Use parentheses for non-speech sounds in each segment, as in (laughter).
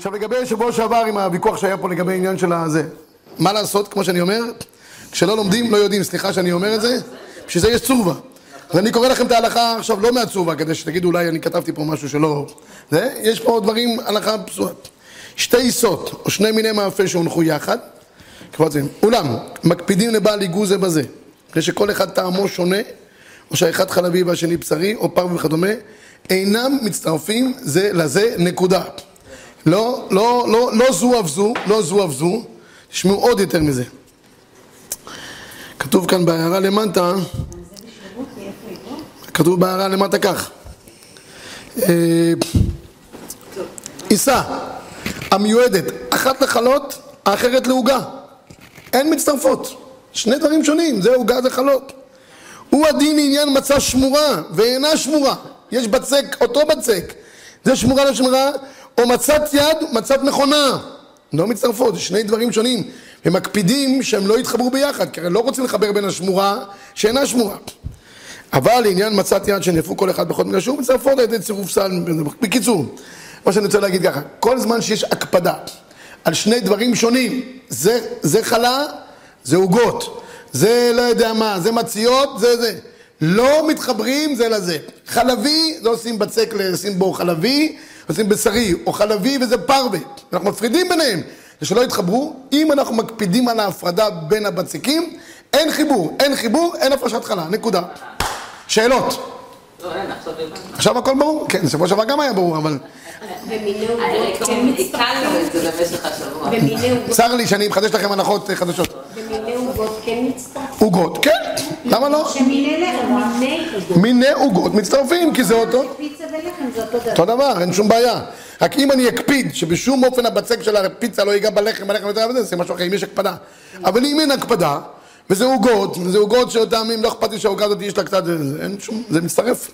עכשיו לגבי שבוע שעבר עם הוויכוח שהיה פה לגבי העניין של הזה, מה לעשות, כמו שאני אומר, כשלא לומדים לא יודעים, סליחה שאני אומר את זה, בשביל זה יש צורבה. אז אני קורא לכם את ההלכה עכשיו לא מהצורבה, כדי שתגידו אולי אני כתבתי פה משהו שלא... זה, יש פה דברים, הלכה פסועה. שתי עיסות, או שני מיני מאפה שהונחו יחד, זה, אולם, מקפידים לבעל היגעו זה בזה, כדי שכל אחד טעמו שונה, או שהאחד חלבי והשני בשרי, או פרווה וכדומה, אינם מצטרפים זה לזה, נקודה. לא, לא, לא, לא זו אף זו, לא זו אף זו, תשמעו עוד יותר מזה. כתוב כאן בהערה למטה, כתוב בהערה למטה כך, אה, עיסה המיועדת, אחת לחלות, האחרת לעוגה. אין מצטרפות. שני דברים שונים, זה עוגה זה חלות. הוא הדין לעניין מצה שמורה ואינה שמורה. יש בצק, אותו בצק. זה שמורה שמורה, או מצת יד, מצת מכונה. לא מצטרפות, זה שני דברים שונים. ומקפידים שהם לא יתחברו ביחד, כי הרי לא רוצים לחבר בין השמורה שאינה שמורה. אבל לעניין מצת יד שנאפו כל אחד בכל שהוא מצטרפות על ידי צירוף סל. בקיצור, מה שאני רוצה להגיד ככה, כל זמן שיש הקפדה על שני דברים שונים, זה, זה חלה, זה עוגות, זה לא יודע מה, זה מציות, זה זה. לא מתחברים זה לזה. חלבי, זה עושים בצק לשים בו חלבי, עושים בשרי או חלבי וזה פרווה. אנחנו מפרידים ביניהם, זה שלא יתחברו. אם אנחנו מקפידים על ההפרדה בין הבצקים, אין חיבור, אין חיבור, אין הפרשת חלה, נקודה. שאלות? לא, עכשיו הכל ברור? כן, שבוע שעבר גם היה ברור, אבל כן צר לי שאני מחדש לכם הנחות אה, חדשות. עוגות כן. עוגות, כן, למה לא? מיני עוגות. מצטרפים, כי זה אותו. פיצה ולחם זה אותו דבר. אין שום בעיה. רק אם אני אקפיד שבשום אופן הבצק של הפיצה לא ייגע בלחם, בלחם יותר וזה, זה משהו אחר, אם יש הקפדה. אבל אם אין הקפדה, וזה עוגות, וזה עוגות שאותם, אם לא אכפת לי שהעוגה הזאת יש לה קצת, אין שום, זה מצטרף.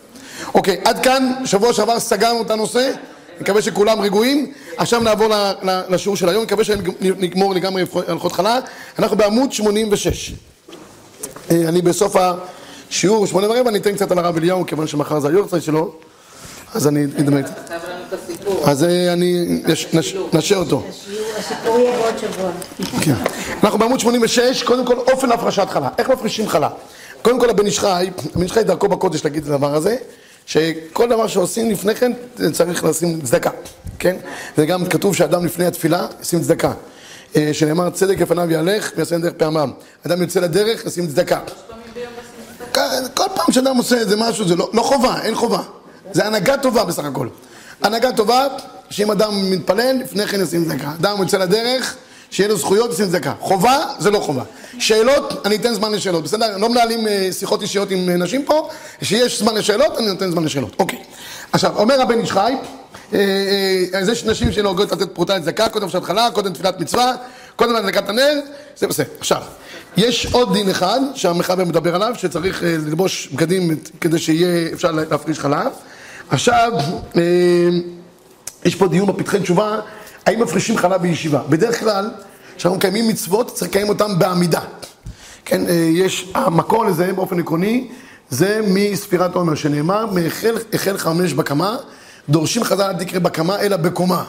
אוקיי, עד כאן, שבוע שעבר סגרנו את הנושא, מקווה שכולם רגועים. עכשיו נעבור ל- ל- לשיעור של היום, מקווה שנגמור לגמרי הלכות חלה. אנחנו בעמוד 86. אה, אני בסוף השיעור, שמונה ורבע, אני אתן קצת על הרב אליהו, כיוון שמחר זה היורצייט שלו, אז אני אדמה קצת. אז אה, אני נש- נש- נשאר אותו. הסיפור יהיה בעוד שבוע. כן. אנחנו בעמוד 86, קודם כל אופן הפרשת חלה. איך מפרישים חלה? קודם כל הבן איש חי, הבן איש חי דרכו בקודש להגיד את הדבר הזה, שכל דבר שעושים לפני כן צריך לשים צדקה, כן? זה גם כתוב שאדם לפני התפילה ישים צדקה. אה, שנאמר צדק לפניו יהלך ויעשה דרך פעמם. אדם יוצא לדרך ישים צדקה. כל פעם שאדם עושה איזה משהו זה לא, לא חובה, אין חובה. זה הנהגה טובה בסך הכל. הנהגה טובה, שאם אדם מתפלל, לפני כן ישים צדקה. אדם יוצא לדרך, שיהיה לו זכויות, ישים צדקה. חובה, זה לא חובה. שאלות, אני אתן זמן לשאלות, בסדר? לא מנהלים אה, שיחות אישיות עם אה, נשים פה, כשיש זמן לשאלות, אני נותן זמן לשאלות. אוקיי. עכשיו, אומר הבן איש חי, אה, אז יש נשים שנוהגות לתת פרוטה לצדקה, קודם שעת חלה, קודם תפילת מצווה, קודם הדלקת הנר, זה בסדר. עכשיו, יש עוד דין אחד שהמחבר מדבר עליו, שצריך ללבוש בגדים כדי שיהיה אפשר להפריש חלב. עכשיו, יש פה דיון בפתחי תשובה, האם מפרישים חלב בישיבה. בדרך כלל, כשאנחנו מקיימים מצוות, צריך לקיים אותן בעמידה. כן, אה, יש, המקור לזה באופן עקרוני, זה מספירת עומר, שנאמר, מהחל החל חמש בקמה, דורשים חז"ל אל תקרא בקמה, אלא בקומה.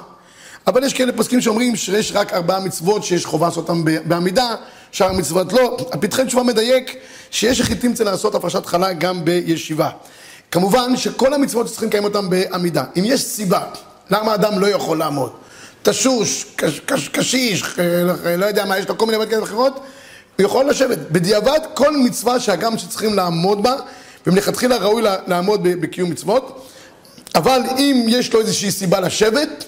אבל יש כאלה פוסקים שאומרים שיש רק ארבעה מצוות שיש חובה לעשות אותם ב- בעמידה, שאר המצוות לא. הפתחי תשובה מדייק שיש החליטים צריך לעשות הפרשת חלה גם בישיבה. כמובן שכל המצוות צריכים לקיים אותם בעמידה. אם יש סיבה למה אדם לא יכול לעמוד, תשוש, קש, קש, קשיש, אה, לא יודע מה, יש לו כל מיני בעיות כאלה ואחרות, הוא יכול לשבת. בדיעבד, כל מצווה שהגם שצריכים לעמוד בה, ומלכתחילה ראוי לעמוד בקיום מצוות, אבל אם יש לו איזושהי סיבה לשבת,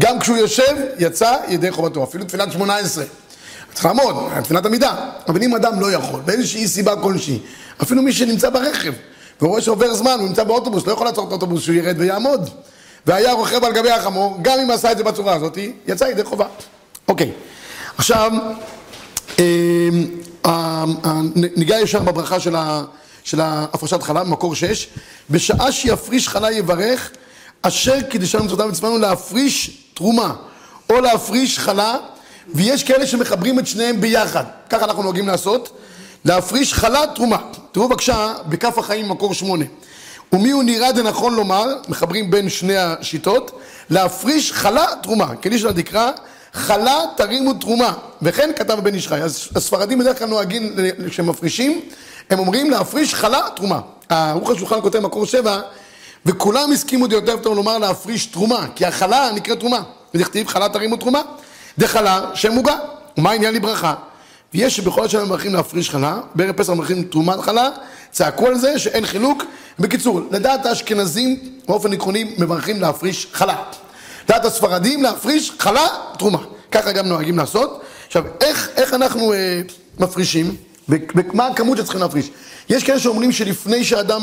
גם כשהוא יושב, יצא ידי חובתו, אפילו תפילת שמונה עשרה. צריך לעמוד, תפילת עמידה. אבל אם אדם לא יכול, באיזושהי סיבה כלשהי, אפילו מי שנמצא ברכב, והוא רואה שעובר זמן, הוא נמצא באוטובוס, לא יכול לעצור את האוטובוס שהוא ירד ויעמוד. והיה רוכב על גבי החמור, גם אם עשה את זה בצורה הזאת, יצא ידי חובה. אוקיי. עכשיו, אה, ניגע ישר בברכה של, ה, של ההפרשת חלה, מקור 6, בשעה שיפריש חלה יברך, אשר קידשנו מצוותיו מצוונו להפריש תרומה, או להפריש חלה, ויש כאלה שמחברים את שניהם ביחד, ככה אנחנו נוהגים לעשות, להפריש חלה תרומה. תראו בבקשה, בכף החיים מקור 8. ומי הוא נראה דנכון לומר, מחברים בין שני השיטות, להפריש חלה תרומה, כלישנא דקרא, חלה תרימו תרומה, וכן כתב בן איש חי. אז הספרדים בדרך כלל נוהגים, כשהם מפרישים, הם אומרים להפריש חלה תרומה. ערוך השולחן כותב מקור שבע, וכולם הסכימו יותר טוב לומר להפריש תרומה, כי החלה נקראת תרומה, ודכתיב חלה תרימו תרומה, דחלה שם מוגה, ומה העניין לברכה? ויש שבכל השנה מברכים להפריש חלה, בערב פסח מברכים תרומת חלה, צעקו על זה שאין חילוק. בקיצור, לדעת האשכנזים באופן עקרוני מברכים להפריש חלה. לדעת הספרדים להפריש חלה, תרומה. ככה גם נוהגים לעשות. עכשיו, איך, איך אנחנו אה, מפרישים? ומה הכמות שצריכים להפריש? יש כאלה שאומרים שלפני שאדם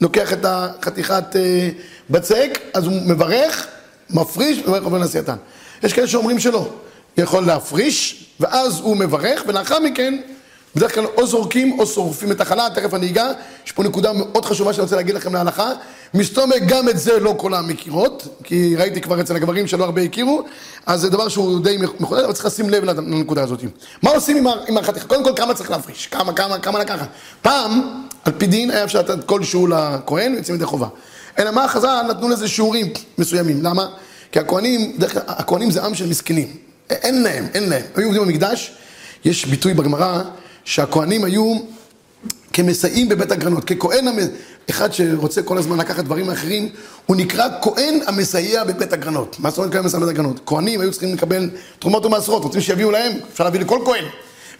לוקח את החתיכת אה, בצק, אז הוא מברך, מפריש, ומברך עובר נשייתן. יש כאלה שאומרים שלא. יכול להפריש, ואז הוא מברך, ולאחר מכן, בדרך כלל או זורקים או שורפים את החלה, תכף אני אגע, יש פה נקודה מאוד חשובה שאני רוצה להגיד לכם להלכה, מסתומק גם את זה לא כל המכירות, כי ראיתי כבר אצל הגברים שלא הרבה הכירו, אז זה דבר שהוא די מחודד, אבל צריך לשים לב לנקודה הזאת. מה עושים עם, החתיכה? קודם כל, כמה צריך להפריש? כמה, כמה, כמה לקחת? פעם, על פי דין, היה אפשר לתת כלשהו לכהן, ויוצאים ידי חובה. אלא מה, חז"ל נתנו לזה שיעורים מסוימים, למה? כי הכהנים, הכהנים זה עם של מסכנים. אין להם, אין להם. היו עובדים במקדש, יש ביטוי בגמרא שהכהנים היו כמסייעים בבית הגרנות, ככהן, אחד שרוצה כל הזמן לקחת דברים אחרים, הוא נקרא כהן המסייע בבית הגרנות. מה זאת אומרת כהן המסייע בבית הגרנות? כהנים היו צריכים לקבל תרומות ומעשרות, רוצים שיביאו להם, אפשר להביא לכל כהן,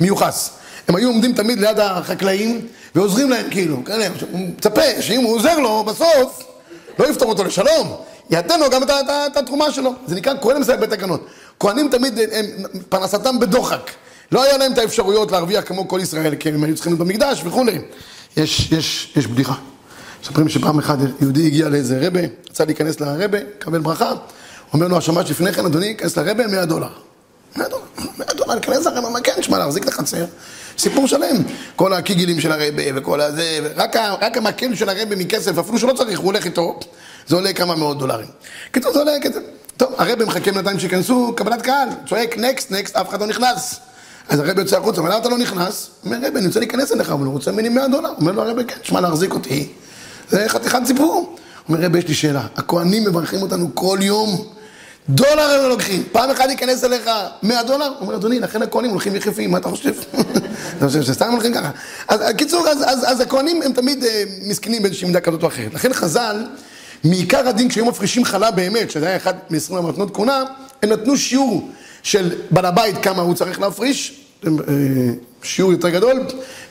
מיוחס. הם היו עומדים תמיד ליד החקלאים ועוזרים להם כאילו, כאלה, הוא מצפה שאם הוא עוזר לו, בסוף לא יפתור אותו לשלום, ייתן לו גם את התרומה שלו. זה נקרא כהן המסייע בבית הגרנות. כהנים תמיד, הם, פרנסתם בדוחק. לא היה להם את האפשרויות להרוויח כמו כל ישראל, כי הם היו צריכים להיות במקדש וכולי. יש, יש, יש בדיחה. מספרים שפעם אחת יהודי הגיע לאיזה רבה, רצה להיכנס לרבה, לקבל ברכה, אומר לו השמש לפני כן, אדוני, כנס לרבה, 100 דולר. 100 דולר, 100 דולר, להיכנס לרבה, מה כן, שמע, להחזיק את החצר. סיפור שלם. כל הקיגילים של הרבה וכל הזה, רק, רק המקל של הרבה מכסף, אפילו שלא צריך, הוא הולך איתו, זה עולה כמה מאות דולרים. קיצור, זה עולה כסף. טוב, הרבה מחכה בינתיים שייכנסו, קבלת קהל, צועק נקסט, נקסט, אף אחד לא נכנס. אז הרב יוצא החוצה, אבל למה אתה לא נכנס? אומר, רב, אני רוצה להיכנס אליך, אבל הוא רוצה ממני 100 דולר. אומר לו הרב, כן, שמע, להחזיק אותי, זה חתיכת סיפור. אומר, רב, יש לי שאלה, הכוהנים מברכים אותנו כל יום, דולר הם לוקחים, פעם אחת ייכנס אליך 100 דולר? אומר, אדוני, לכן הכוהנים הולכים יחפים, מה אתה חושב? אתה חושב שסתם הולכים ככה? אז קיצור, אז, אז, אז הכוהנים הם תמיד אה, מסכנים באיזושהי מידה כזאת או אחרת. לכן חז"ל, מעיקר הדין כשהיו מפרישים חלה באמת, שזה היה אחד מ-20 המתנות כהונה, הם נתנו שיעור של בעל הבית כמה הוא צריך להפריש, אה, שיעור יותר גדול,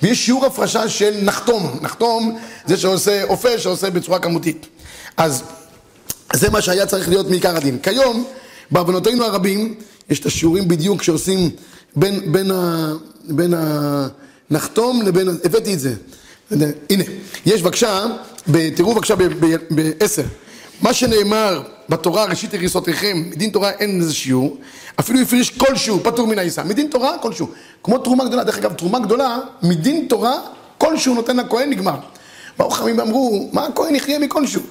ויש שיעור הפרשה של נחתום, נחתום זה שעושה, אופה שעושה בצורה כמותית. אז זה מה שהיה צריך להיות מעיקר הדין. כיום, בעוונותינו הרבים, יש את השיעורים בדיוק שעושים בין, בין, ה, בין הנחתום לבין, הבאתי את זה. הנה, יש בבקשה, תראו בבקשה בעשר, מה שנאמר בתורה, ראשית הריסותיכם, מדין תורה אין איזה שיעור, אפילו הפריש כלשהו, פטור מן העיסה, מדין תורה כלשהו, כמו תרומה גדולה, דרך אגב, תרומה גדולה, מדין תורה כלשהו נותן לכהן נגמר. באו חכמים ואמרו, מה הכהן יחיה מכלשהו?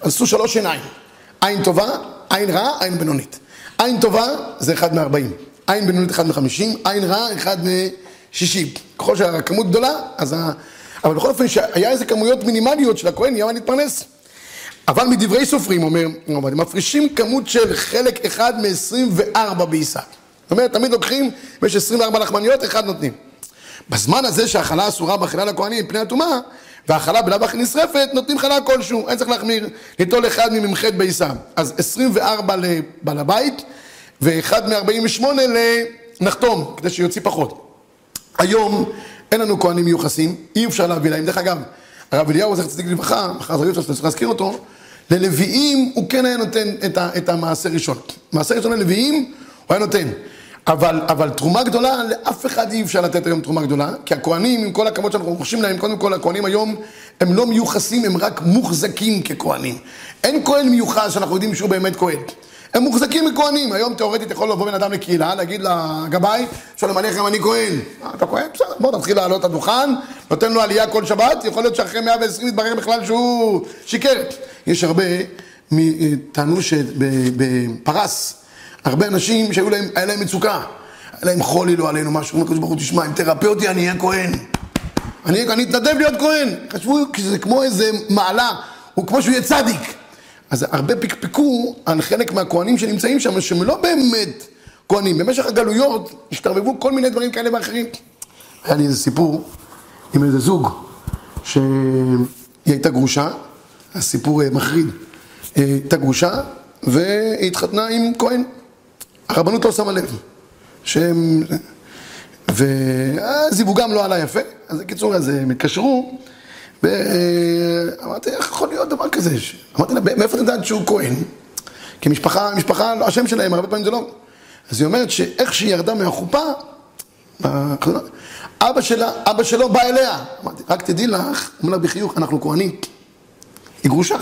עשו שלוש עיניים, עין טובה, עין רעה, עין בינונית. עין טובה זה אחד מארבעים, עין בינונית אחד מחמישים, עין רעה אחד משישים. ככל שהכמות גדולה, אז. אבל בכל אופן, שהיה איזה כמויות מינימליות של הכהן, יהיה מה להתפרנס. אבל מדברי סופרים, אומר, הם מפרישים כמות של חלק אחד מ-24 בעיסה. זאת אומרת, תמיד לוקחים, ויש 24 לחמניות, אחד נותנים. בזמן הזה שהחלה אסורה באכילה לכהנים מפני הטומאה, והחלה בלאו הכי נשרפת, נותנים חלה כלשהו, אין צריך להחמיר, ליטול אחד ממ"ח בעיסה. אז 24 לבעל הבית, ואחד מ-48 לנחתום, כדי שיוציא פחות. היום אין לנו כהנים מיוחסים, אי אפשר להביא להם. דרך אגב, הרב אליהו, זכר צדיק לברכה, מחר זה יוצא צריך להזכיר אותו, ללוויים הוא כן היה נותן את, ה, את המעשה ראשון. מעשה ראשון ללוויים הוא היה נותן. אבל, אבל תרומה גדולה, לאף אחד אי אפשר לתת היום תרומה גדולה, כי הכוהנים, עם כל הכבוד שאנחנו רוכשים להם, קודם כל הכוהנים היום, הם לא מיוחסים, הם רק מוחזקים ככוהנים. אין כהן מיוחס שאנחנו יודעים שהוא באמת כהן. הם מוחזקים מכהנים. היום תאורטית יכול לבוא בן אדם לקהילה, להגיד לגבאי, שלום עליכם, אני כהן. אה, אתה כהן? בסדר, בוא תתחיל לעלות את הדוכן, נותן לו עלייה כל שבת, יכול להיות שאחרי 120 יתברר בכלל שהוא שיקר. יש הרבה, טענו שבפרס, הרבה אנשים שהיו להם, היה להם מצוקה. היה להם חולי לא עלינו משהו, אומרים לקדוש ברוך הוא, תשמע, אם תרפא אותי אני אהיה כהן. אני, אתנדב להיות כהן. חשבו שזה כמו איזה מעלה. הוא כמו שהוא יהיה צדיק. אז הרבה פקפקו על חלק מהכהנים שנמצאים שם, שהם לא באמת כהנים. במשך הגלויות השתרבבו כל מיני דברים כאלה ואחרים. היה לי איזה סיפור עם איזה זוג, שהיא הייתה גרושה, הסיפור אה, מחריד. היא הייתה גרושה, והיא התחתנה עם כהן. הרבנות לא שמה לב. שהם... והזיווגם לא עלה יפה, אז בקיצור, אז הם התקשרו, ואמרתי, איך יכול להיות דבר כזה? אמרתי לה, מאיפה אתה יודעת שהוא כהן? כי משפחה, משפחה, לא, השם שלהם, הרבה פעמים זה לא. אז היא אומרת שאיך שהיא ירדה מהחופה, אבא שלה, אבא שלו בא אליה. אמרתי, רק תדעי לך, אומר לה בחיוך, אנחנו כהנים. היא גרושה.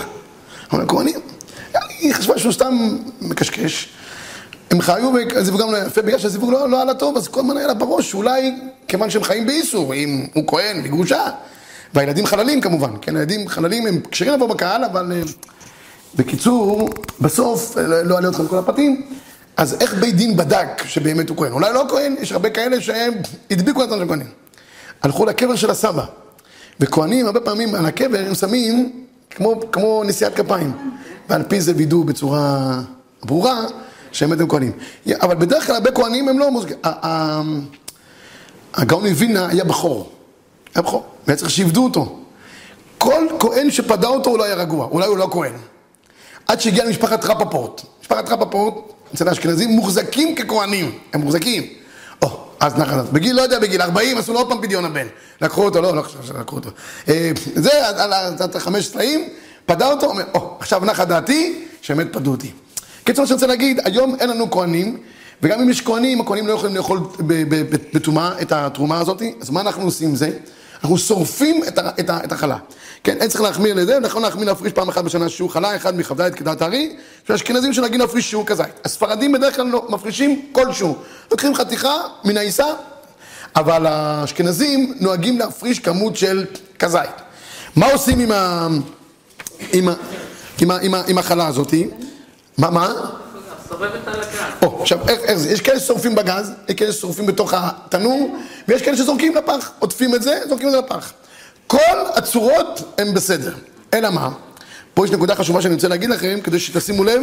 אמרנו, כהנים. היא חשבה שהוא סתם מקשקש. הם חיו, הזיווג גם לא יפה, בגלל שהזיווג לא, לא עלה טוב, אז כל הזמן היה לה בראש, שאולי, כיוון שהם חיים באיסור, אם הוא כהן וגרושה, והילדים חללים כמובן, כן, הילדים חללים הם כשרים לבוא בקהל, אבל אה, בקיצור, בסוף, אה, לא אעלה אתכם כל הפרטים, אז איך בית דין בדק שבאמת הוא כהן? אולי לא כהן, יש הרבה כאלה שהם הדביקו את הכהנים. הלכו לקבר של הסבא, וכהנים הרבה פעמים על הקבר הם שמים כמו, כמו נשיאת כפיים, ועל פי זה וידאו בצורה ברורה שהם הם כהנים. אבל בדרך כלל הרבה כהנים הם לא מוזגים. הגאון מווילנה היה בכור. היה בכור, והיה צריך שיבדו אותו. כל כהן שפדה אותו הוא לא היה רגוע, אולי הוא לא כהן. עד שהגיע למשפחת רפפורט. משפחת רפפורט, אצל האשכנזים, מוחזקים ככהנים. הם מוחזקים. או, אז נחת. בגיל, לא יודע, בגיל 40 עשו לו עוד פעם פדיון הבן. לקחו אותו, לא, לא חושב שלקחו אותו. אה, זה, על החמש סלעים, פדה אותו, אומר, או, עכשיו נחה דעתי, שבאמת פדו אותי. קיצור, שאני רוצה להגיד, היום אין לנו כהנים, וגם אם יש כהנים, הכהנים לא יכולים לאכול בטומאה את התרומה הזאת, אז מה אנחנו עושים עם זה? אנחנו שורפים את, ה, את, ה, את החלה. כן, אין צריך להחמיר לזה, נכון להחמיר להפריש פעם אחת בשנה שיעור חלה, אחד מכ"ד כדעת הארי, שהאשכנזים שנהגים להפריש שיעור כזית. הספרדים בדרך כלל לא מפרישים כל שיעור. לוקחים חתיכה מן העיסה, אבל האשכנזים נוהגים להפריש כמות של כזית. מה עושים עם, ה, עם, ה, עם, ה, עם, ה, עם החלה הזאתי? מה, מה? סובבת על הגז. עכשיו, איך, איך זה? יש כאלה ששורפים בגז, יש כאלה ששורפים בתוך התנור, ויש כאלה שזורקים לפח. עוטפים את זה, זורקים את זה לפח. כל הצורות הן בסדר. אלא מה? פה יש נקודה חשובה שאני רוצה להגיד לכם, כדי שתשימו לב,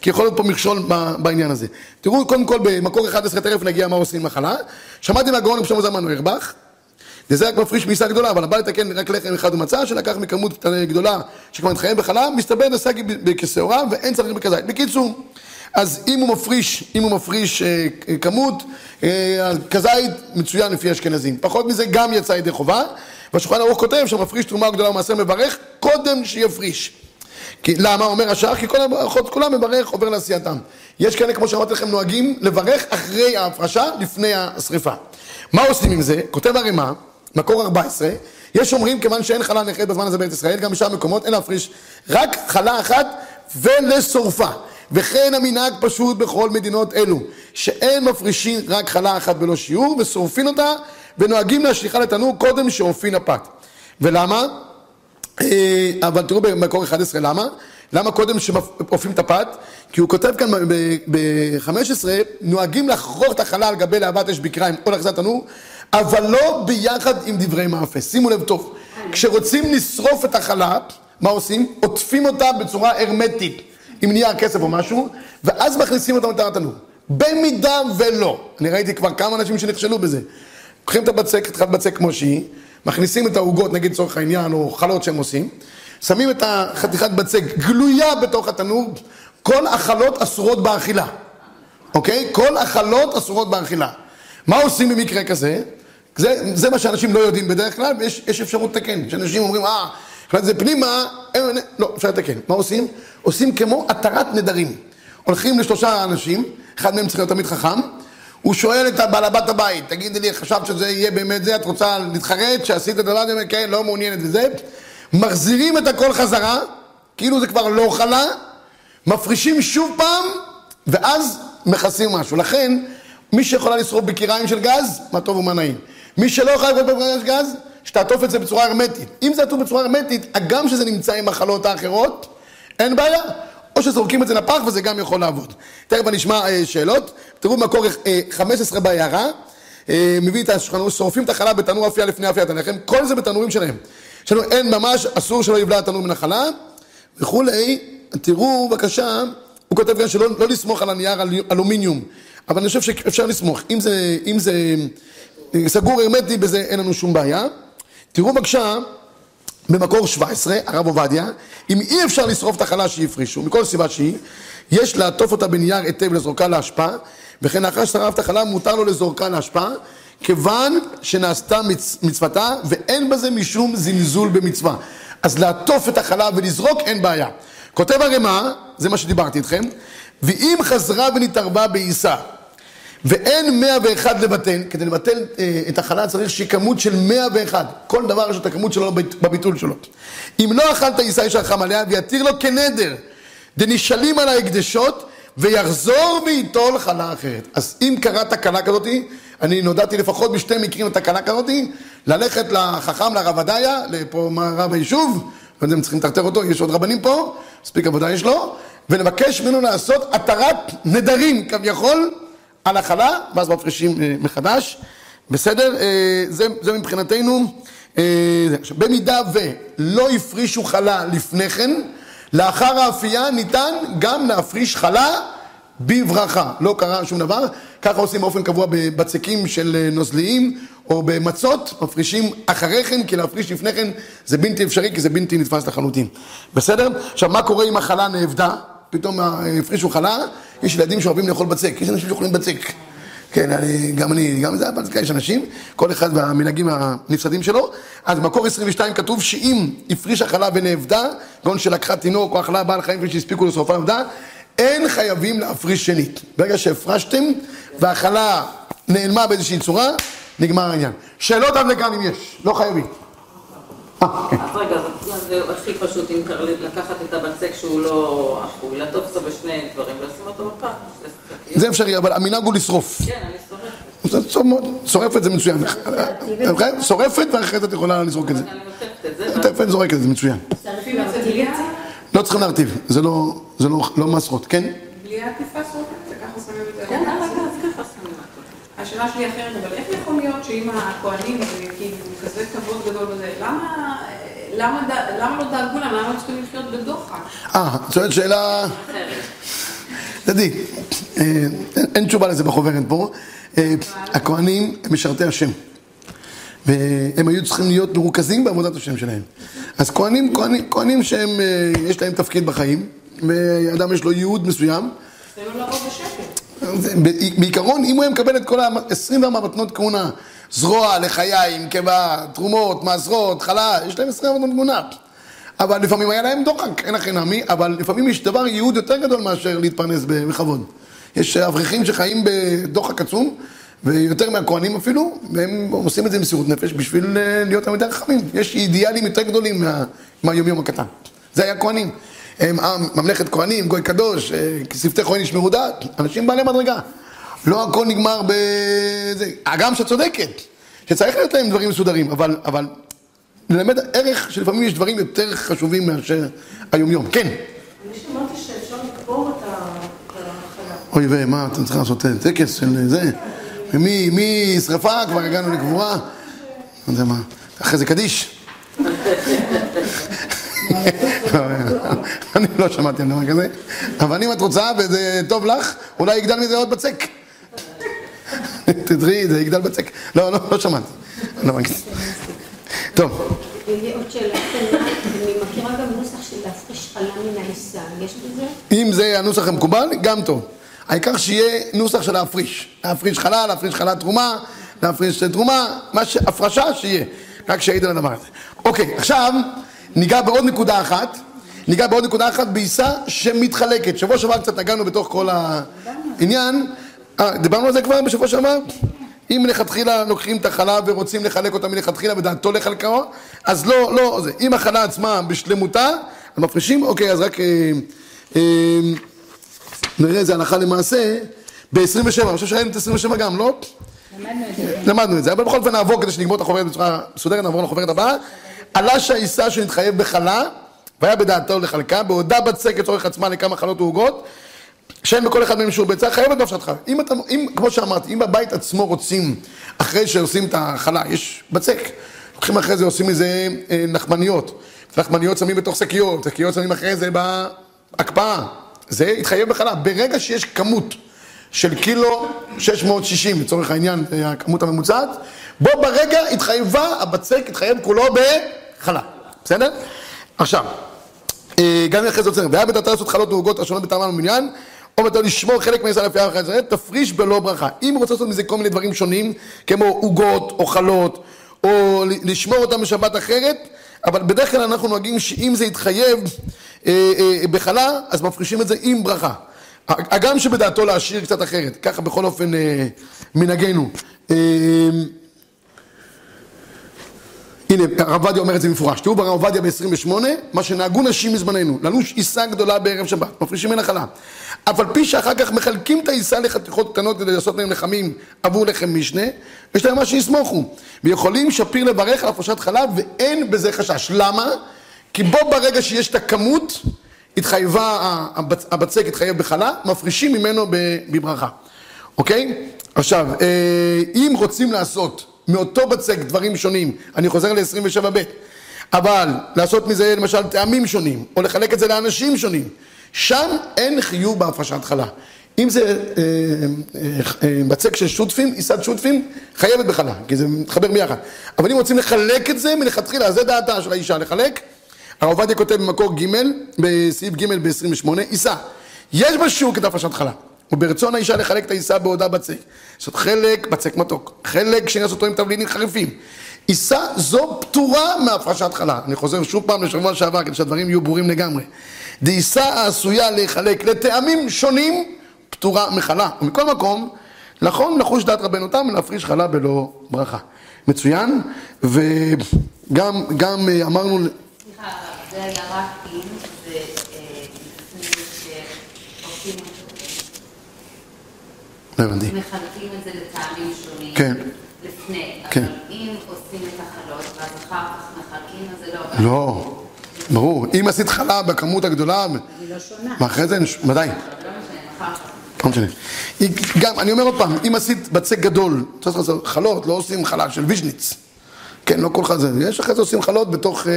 כי יכול להיות פה מכשול בעניין הזה. תראו, קודם כל, במקור 11 תכף נגיע מה עושים מחלה. שמעתי מהגאון רבי שלמה זלמן נוירבך, וזה רק מפריש מעיסה גדולה, אבל הבא לתקן רק לחם אחד ומצה, שלקח מכמות גדולה שכבר מתחייב בחלב, מסתבר נסק כשעורה ואין צריך בכזית. בקיצור, אז אם הוא מפריש, אם הוא מפריש אה, כמות, אה, כזית מצוין לפי אשכנזים. פחות מזה גם יצא ידי חובה, והשולחן ערוך כותב שמפריש תרומה גדולה ומעשר מברך קודם שיפריש. כי, למה? אומר השאר, כי כל הברכות כולם מברך עובר לעשייתם. יש כאלה, כמו שאמרתי לכם, נוהגים לברך אחרי ההפרשה, לפני השריפה. מה עושים עם זה? כותב הרימה, מקור 14, יש אומרים, כיוון שאין חלה נחרת בזמן הזה בארץ ישראל, גם בשאר מקומות, אין להפריש רק חלה אחת ולשורפה. וכן המנהג פשוט בכל מדינות אלו, שאין מפרישים רק חלה אחת בלא שיעור, ושורפין אותה, ונוהגים להשליכה לתנור קודם שאופין הפת. ולמה? אה, אבל תראו במקור 11, למה? למה קודם שאופים את הפת? כי הוא כותב כאן ב-15, נוהגים לחרוך את החלה על גבי להבת אש בקריים או להחזת תנור, אבל לא ביחד עם דברי מאפה. שימו לב טוב, כשרוצים לשרוף את החלה, מה עושים? עוטפים אותה בצורה הרמטית. עם נייר כסף או משהו, ואז מכניסים אותם לתחת התנור. במידה ולא, אני ראיתי כבר כמה אנשים שנכשלו בזה. לוקחים את הבצק, את הבצק כמו שהיא, מכניסים את העוגות, נגיד לצורך העניין, או חלות שהם עושים, שמים את החתיכת בצק גלויה בתוך התנור, כל החלות אסורות באכילה, אוקיי? כל החלות אסורות באכילה. מה עושים במקרה כזה? זה, זה מה שאנשים לא יודעים בדרך כלל, ויש אפשרות לתקן. שאנשים אומרים, אה, כלומר זה פנימה, לא, אפשר לתקן. מה עושים? עושים כמו התרת נדרים. הולכים לשלושה אנשים, אחד מהם צריך להיות תמיד חכם, הוא שואל את בעל הבת הבית, תגידי לי, חשבת שזה יהיה באמת זה, את רוצה להתחרט, שעשית את הדבר הזה, כן, לא מעוניינת וזה, מחזירים את הכל חזרה, כאילו זה כבר לא חלה, מפרישים שוב פעם, ואז מכסים משהו. לכן, מי שיכולה לשרוף בקיריים של גז, מה טוב ומה נעים. מי שלא יכול לשרוף בקיריים של גז, שתעטוף את זה בצורה הרמטית. אם זה עטוף בצורה הרמטית, הגם שזה נמצא עם מחלות האחרות, אין בעיה. או שזורקים את זה לפח וזה גם יכול לעבוד. תכף אני אשמע אה, שאלות. תראו מקור אה, 15 בהערה. אה, מביא את השולחן, שורפים את החלה בתנור אפייה לפני אפיית הלחם. כל זה בתנורים שלהם. יש לנו אין ממש, אסור שלא יבלע התנור מן החלה. וכולי, תראו בבקשה, הוא כותב כאן שלא לא לסמוך על הנייר על אלומיניום, אבל אני חושב שאפשר לסמוך, אם זה, אם זה אה, סגור הרמטי, בזה אין לנו שום בעיה. תראו בבקשה, במקור 17, הרב עובדיה, אם אי אפשר לשרוף את החלה שהפרישו, מכל סיבה שהיא, יש לעטוף אותה בנייר היטב ולזורקה להשפעה, וכן לאחר ששרף את החלה מותר לו לזורקה להשפעה, כיוון שנעשתה מצ... מצוותה ואין בזה משום זלזול במצווה. אז לעטוף את החלה ולזרוק אין בעיה. כותב הרמ"א, זה מה שדיברתי איתכם, ואם חזרה ונתערבה בעיסה ואין 101 לבטל, כדי לבטל אה, את החלה צריך שיהיה כמות של 101, כל דבר יש את הכמות שלו בביטול שלו. אם לא אכלת עיסה יש רחם עליה ויתיר לו כנדר, דנשאלים על ההקדשות ויחזור וייטול חלה אחרת. אז אם קראת תקלה כזאתי, אני נודעתי לפחות בשתי מקרים לתקלה כזאתי, ללכת לחכם, לרב עדיה, לפה רב היישוב, לא יודע אם צריכים לטרטר אותו, יש עוד רבנים פה, מספיק עבודה יש לו, ולבקש ממנו לעשות התרת נדרים כביכול על החלה, ואז מפרישים אה, מחדש, בסדר? אה, זה, זה מבחינתנו, אה, במידה ולא הפרישו חלה לפני כן, לאחר האפייה ניתן גם להפריש חלה בברכה, לא קרה שום דבר, ככה עושים באופן קבוע בבצקים של נוזליים או במצות, מפרישים אחרי כן, כי להפריש לפני כן זה בלתי אפשרי, כי זה בלתי נתפס לחלוטין. בסדר? עכשיו, מה קורה אם החלה נאבדה? פתאום הפרישו חלה, יש ילדים שאוהבים לאכול בצק, יש אנשים שאוכלים בצק. כן, אני, גם אני, גם זה, אבל יש אנשים, כל אחד והמנהגים הנפסדים שלו. אז במקור 22 כתוב שאם הפרישה חלה ונאבדה, גאון שלקחה תינוק או אכלה בעל חיים כפי שהספיקו לשרופה עבדה, אין חייבים להפריש שנית. ברגע שהפרשתם והחלה נעלמה באיזושהי צורה, נגמר העניין. שאלות עד לכאן אם יש, לא חייבים. אז רגע, זה הכי פשוט אם לקחת את הבצק שהוא לא אפוי, לעטוף אותו בשני דברים ולשים אותו בפח. זה אפשרי, אבל המנהג הוא לשרוף. כן, אני שורפת. שורפת זה מצוין. שורפת ואחרי זה את יכולה לזרוק את זה. אני נוטפת את זה. נוטפת זורקת את זה, מצוין. זה? לא צריכים להרטיב, זה לא לא מסרות, כן? בלי עטיפה שורפת, וככה שמים את זה. כן, ככה שמים. השאלה שלי אחרת, אבל איך יכול להיות שאם הכוהנים, כאילו, כזה כבוד גדול בזה, למה... למה. למה לא דאגו להם? למה צריכים לחיות בדוחק? אה, את שואלת שאלה... תדעי, אה, אין תשובה לזה בחוברת פה. אה, הכוהנים הם משרתי השם. והם היו צריכים להיות מרוכזים בעבודת השם שלהם. אז כהנים, כהנים, כהנים שהם, אה, יש להם תפקיד בחיים, ואדם יש לו ייעוד מסוים. זה לא לעבוד בשקט. בעיקרון, אם הוא היה מקבל את כל ה-24 מתנות כהונה, זרוע, לחיים, קיבה, תרומות, מעשרות, חלה, יש להם 24 מתנות כהונה. אבל לפעמים היה להם דוחק, אין הכי נמי, אבל לפעמים יש דבר, ייעוד יותר גדול מאשר להתפרנס בכבוד. יש אברכים שחיים בדוחק עצום, ויותר מהכהנים אפילו, והם עושים את זה במסירות נפש בשביל אה, להיות תלמידי חכמים. יש אידיאלים יותר גדולים מה, מהיומיום הקטן. זה היה כהנים. הם עם, ממלכת כהנים, גוי קדוש, אה, שפתי כהן ישמרו דעת, אנשים בעלי מדרגה. לא הכל נגמר בזה. הגם שאת צודקת, שצריך להיות להם דברים מסודרים, אבל, אבל ללמד ערך שלפעמים יש דברים יותר חשובים מאשר היומיום. כן. אני שמעתי שאפשר לקבור את החלה. אוי ומה, אתם צריכים לעשות טקס של זה. ומי מי שרפה, כבר הגענו לקבורה. לא יודע מה, אחרי זה קדיש. (laughs) אני לא שמעתי על דבר כזה, אבל אם את רוצה וזה טוב לך, אולי יגדל מזה עוד בצק. תדעי, זה יגדל בצק. לא, לא, לא שמעתי. לא מכיר. טוב, עוד שאלה קטנה, אני מכירה גם נוסח של להפריש חלה מן העיסה, יש בזה? אם זה הנוסח המקובל, גם טוב. העיקר שיהיה נוסח של להפריש. להפריש חלה, להפריש חלה תרומה, להפריש תרומה, מה ש... הפרשה שיהיה. רק שיעיד על הדבר הזה. אוקיי, עכשיו ניגע בעוד נקודה אחת. ניגע בעוד נקודה אחת בעיסה שמתחלקת. שבוע שעבר קצת נגענו בתוך כל העניין. אה, דיברנו על זה כבר בשבוע שעבר? אם מלכתחילה לוקחים את החלה ורוצים לחלק אותה מלכתחילה ודעתו לחלקו, אז לא, לא, זה. אם החלה עצמה בשלמותה, אז מפרישים, אוקיי, אז רק... אה, אה, נראה איזה הלכה למעשה, ב-27, אני חושב שראינו את 27 גם, לא? למדנו את זה. למדנו את זה, אבל בכל אופן נעבור כדי שנגמור את החוברת בצורה מסודרת, נעבור לחוברת הבאה. עלה שהעיסה שנתחייב בחלה, והיה בדעתו לחלקה, בעודה בצק לצורך עצמה לכמה חלות ועוגות, שאין בכל אחד מהם שיעור ביצה, חייבת נפשתך. אם אתה, אם, כמו שאמרתי, אם בבית עצמו רוצים, אחרי שעושים את החלה, יש בצק, לוקחים אחרי זה, עושים מזה אה, נחמניות, שמים בתוך שקיות, שקיות שמים אחרי זה בהקפאה. זה התחייב בחלה. ברגע שיש כמות של קילו 660, לצורך העניין, הכמות הממוצעת, בו ברגע התחייבה, הבצק התחייב כולו בחלה. בסדר? עכשיו, אה, גם אחרי זה עוצר, והיה בתתה לעשות חלות ועוגות השונות בטעמן ומניין, או בתור לשמור חלק מהניסה לפי הערכה ישראל, תפריש בלא ברכה. אם רוצה לעשות מזה כל מיני דברים שונים, כמו עוגות או חלות, או לשמור אותם בשבת אחרת, אבל בדרך כלל אנחנו נוהגים שאם זה יתחייב אה, אה, בחלה, אז מפרישים את זה עם ברכה. הגם שבדעתו להשאיר קצת אחרת, ככה בכל אופן אה, מנהגנו. אה, הנה, הרב עובדיה אומר את זה במפורש. תראו ברב עובדיה ב-28, מה שנהגו נשים מזמננו, ללוש עיסה גדולה בערב שבת, מפרישים מן החלה. אף על פי שאחר כך מחלקים את העיסה לחתיכות קטנות כדי לעשות מהם לחמים עבור לחם משנה, יש להם מה שיסמוכו. ויכולים שפיר לברך על הפרשת חלב, ואין בזה חשש. למה? כי בו ברגע שיש את הכמות, התחייבה, הבצ- הבצק התחייב בחלה, מפרישים ממנו בברכה. אוקיי? עכשיו, אה, אם רוצים לעשות מאותו בצק דברים שונים, אני חוזר ל-27ב', אבל לעשות מזה למשל טעמים שונים, או לחלק את זה לאנשים שונים, שם אין חיוב בהפרשת חלה. אם זה אה, אה, אה, בצק של שותפים, עיסת שותפים, חייבת בחלה, כי זה מתחבר ביחד. אבל אם רוצים לחלק את זה מלכתחילה, זה דעתה של האישה, לחלק. הרב עובדיה כותב במקור ג', בסעיף ג' ב-28, עיסה. יש בשוק את הפרשת חלה. וברצון האישה לחלק את העיסה בעודה בצק. זאת חלק בצק מתוק, חלק שני לעשות אותו עם תבלינים חריפים. עיסה זו פטורה מהפרשת חלה. אני חוזר שוב פעם לשבוע שעבר כדי שהדברים יהיו ברורים לגמרי. דעיסה העשויה להיחלק לטעמים שונים, פטורה מחלה. ומכל מקום, נכון לחוש דעת רבנו תם ולהפריש חלה בלא ברכה. מצוין, וגם גם אה, אמרנו, סליחה, זה היה רק אם זה אה, לפני שעושים את לא הבנתי. מחלקים את זה לטעמים שונים. כן. לפני. כן. אבל אם עושים את החלות ואז אחר כך מחלקים, אז זה לא... לא, ברור. אם עשית חלה בכמות הגדולה, היא לא שונה. ואחרי זה, ודאי. לא משנה. לא גם, אני אומר עוד פעם, אם עשית בצק גדול, צריך לעשות חלות, לא עושים חלה של ויז'ניץ. כן, לא כל חזה. יש אחרי זה עושים חלות בתוך אה,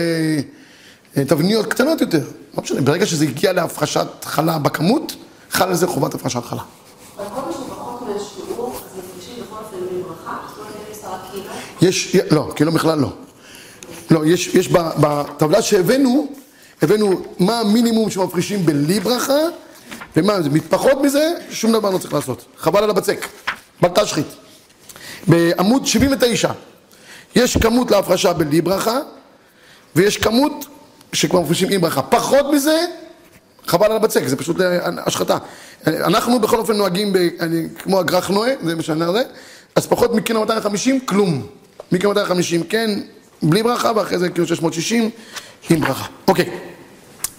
אה, תבניות קטנות יותר. לא משנה, ברגע שזה הגיע להפרשת חלה בכמות, חל על זה חובת הפרשת חלה. אבל כל מה שהוא פחות מהשיעור, אז מפרישים בכל אופן מברכה, זאת אומרת, אם יש רק קילו, יש, לא, כאילו בכלל לא. לא, יש, יש בטבלה שהבאנו, הבאנו מה המינימום שמפרישים בלי ברכה, ומה זה, פחות מזה, שום דבר לא צריך לעשות. חבל על הבצק, בל תשחית. בעמוד 79, יש כמות להפרשה בלי ברכה, ויש כמות שכבר מפרישים עם ברכה. פחות מזה, חבל על הבצק, זה פשוט אה, השחתה. אנחנו בכל אופן נוהגים ב, אני, כמו אגרח נועה, זה מה שאני אז פחות מקילו 250, כלום. מקילו 250 כן, בלי ברכה, ואחרי זה קילו 660 עם ברכה. אוקיי,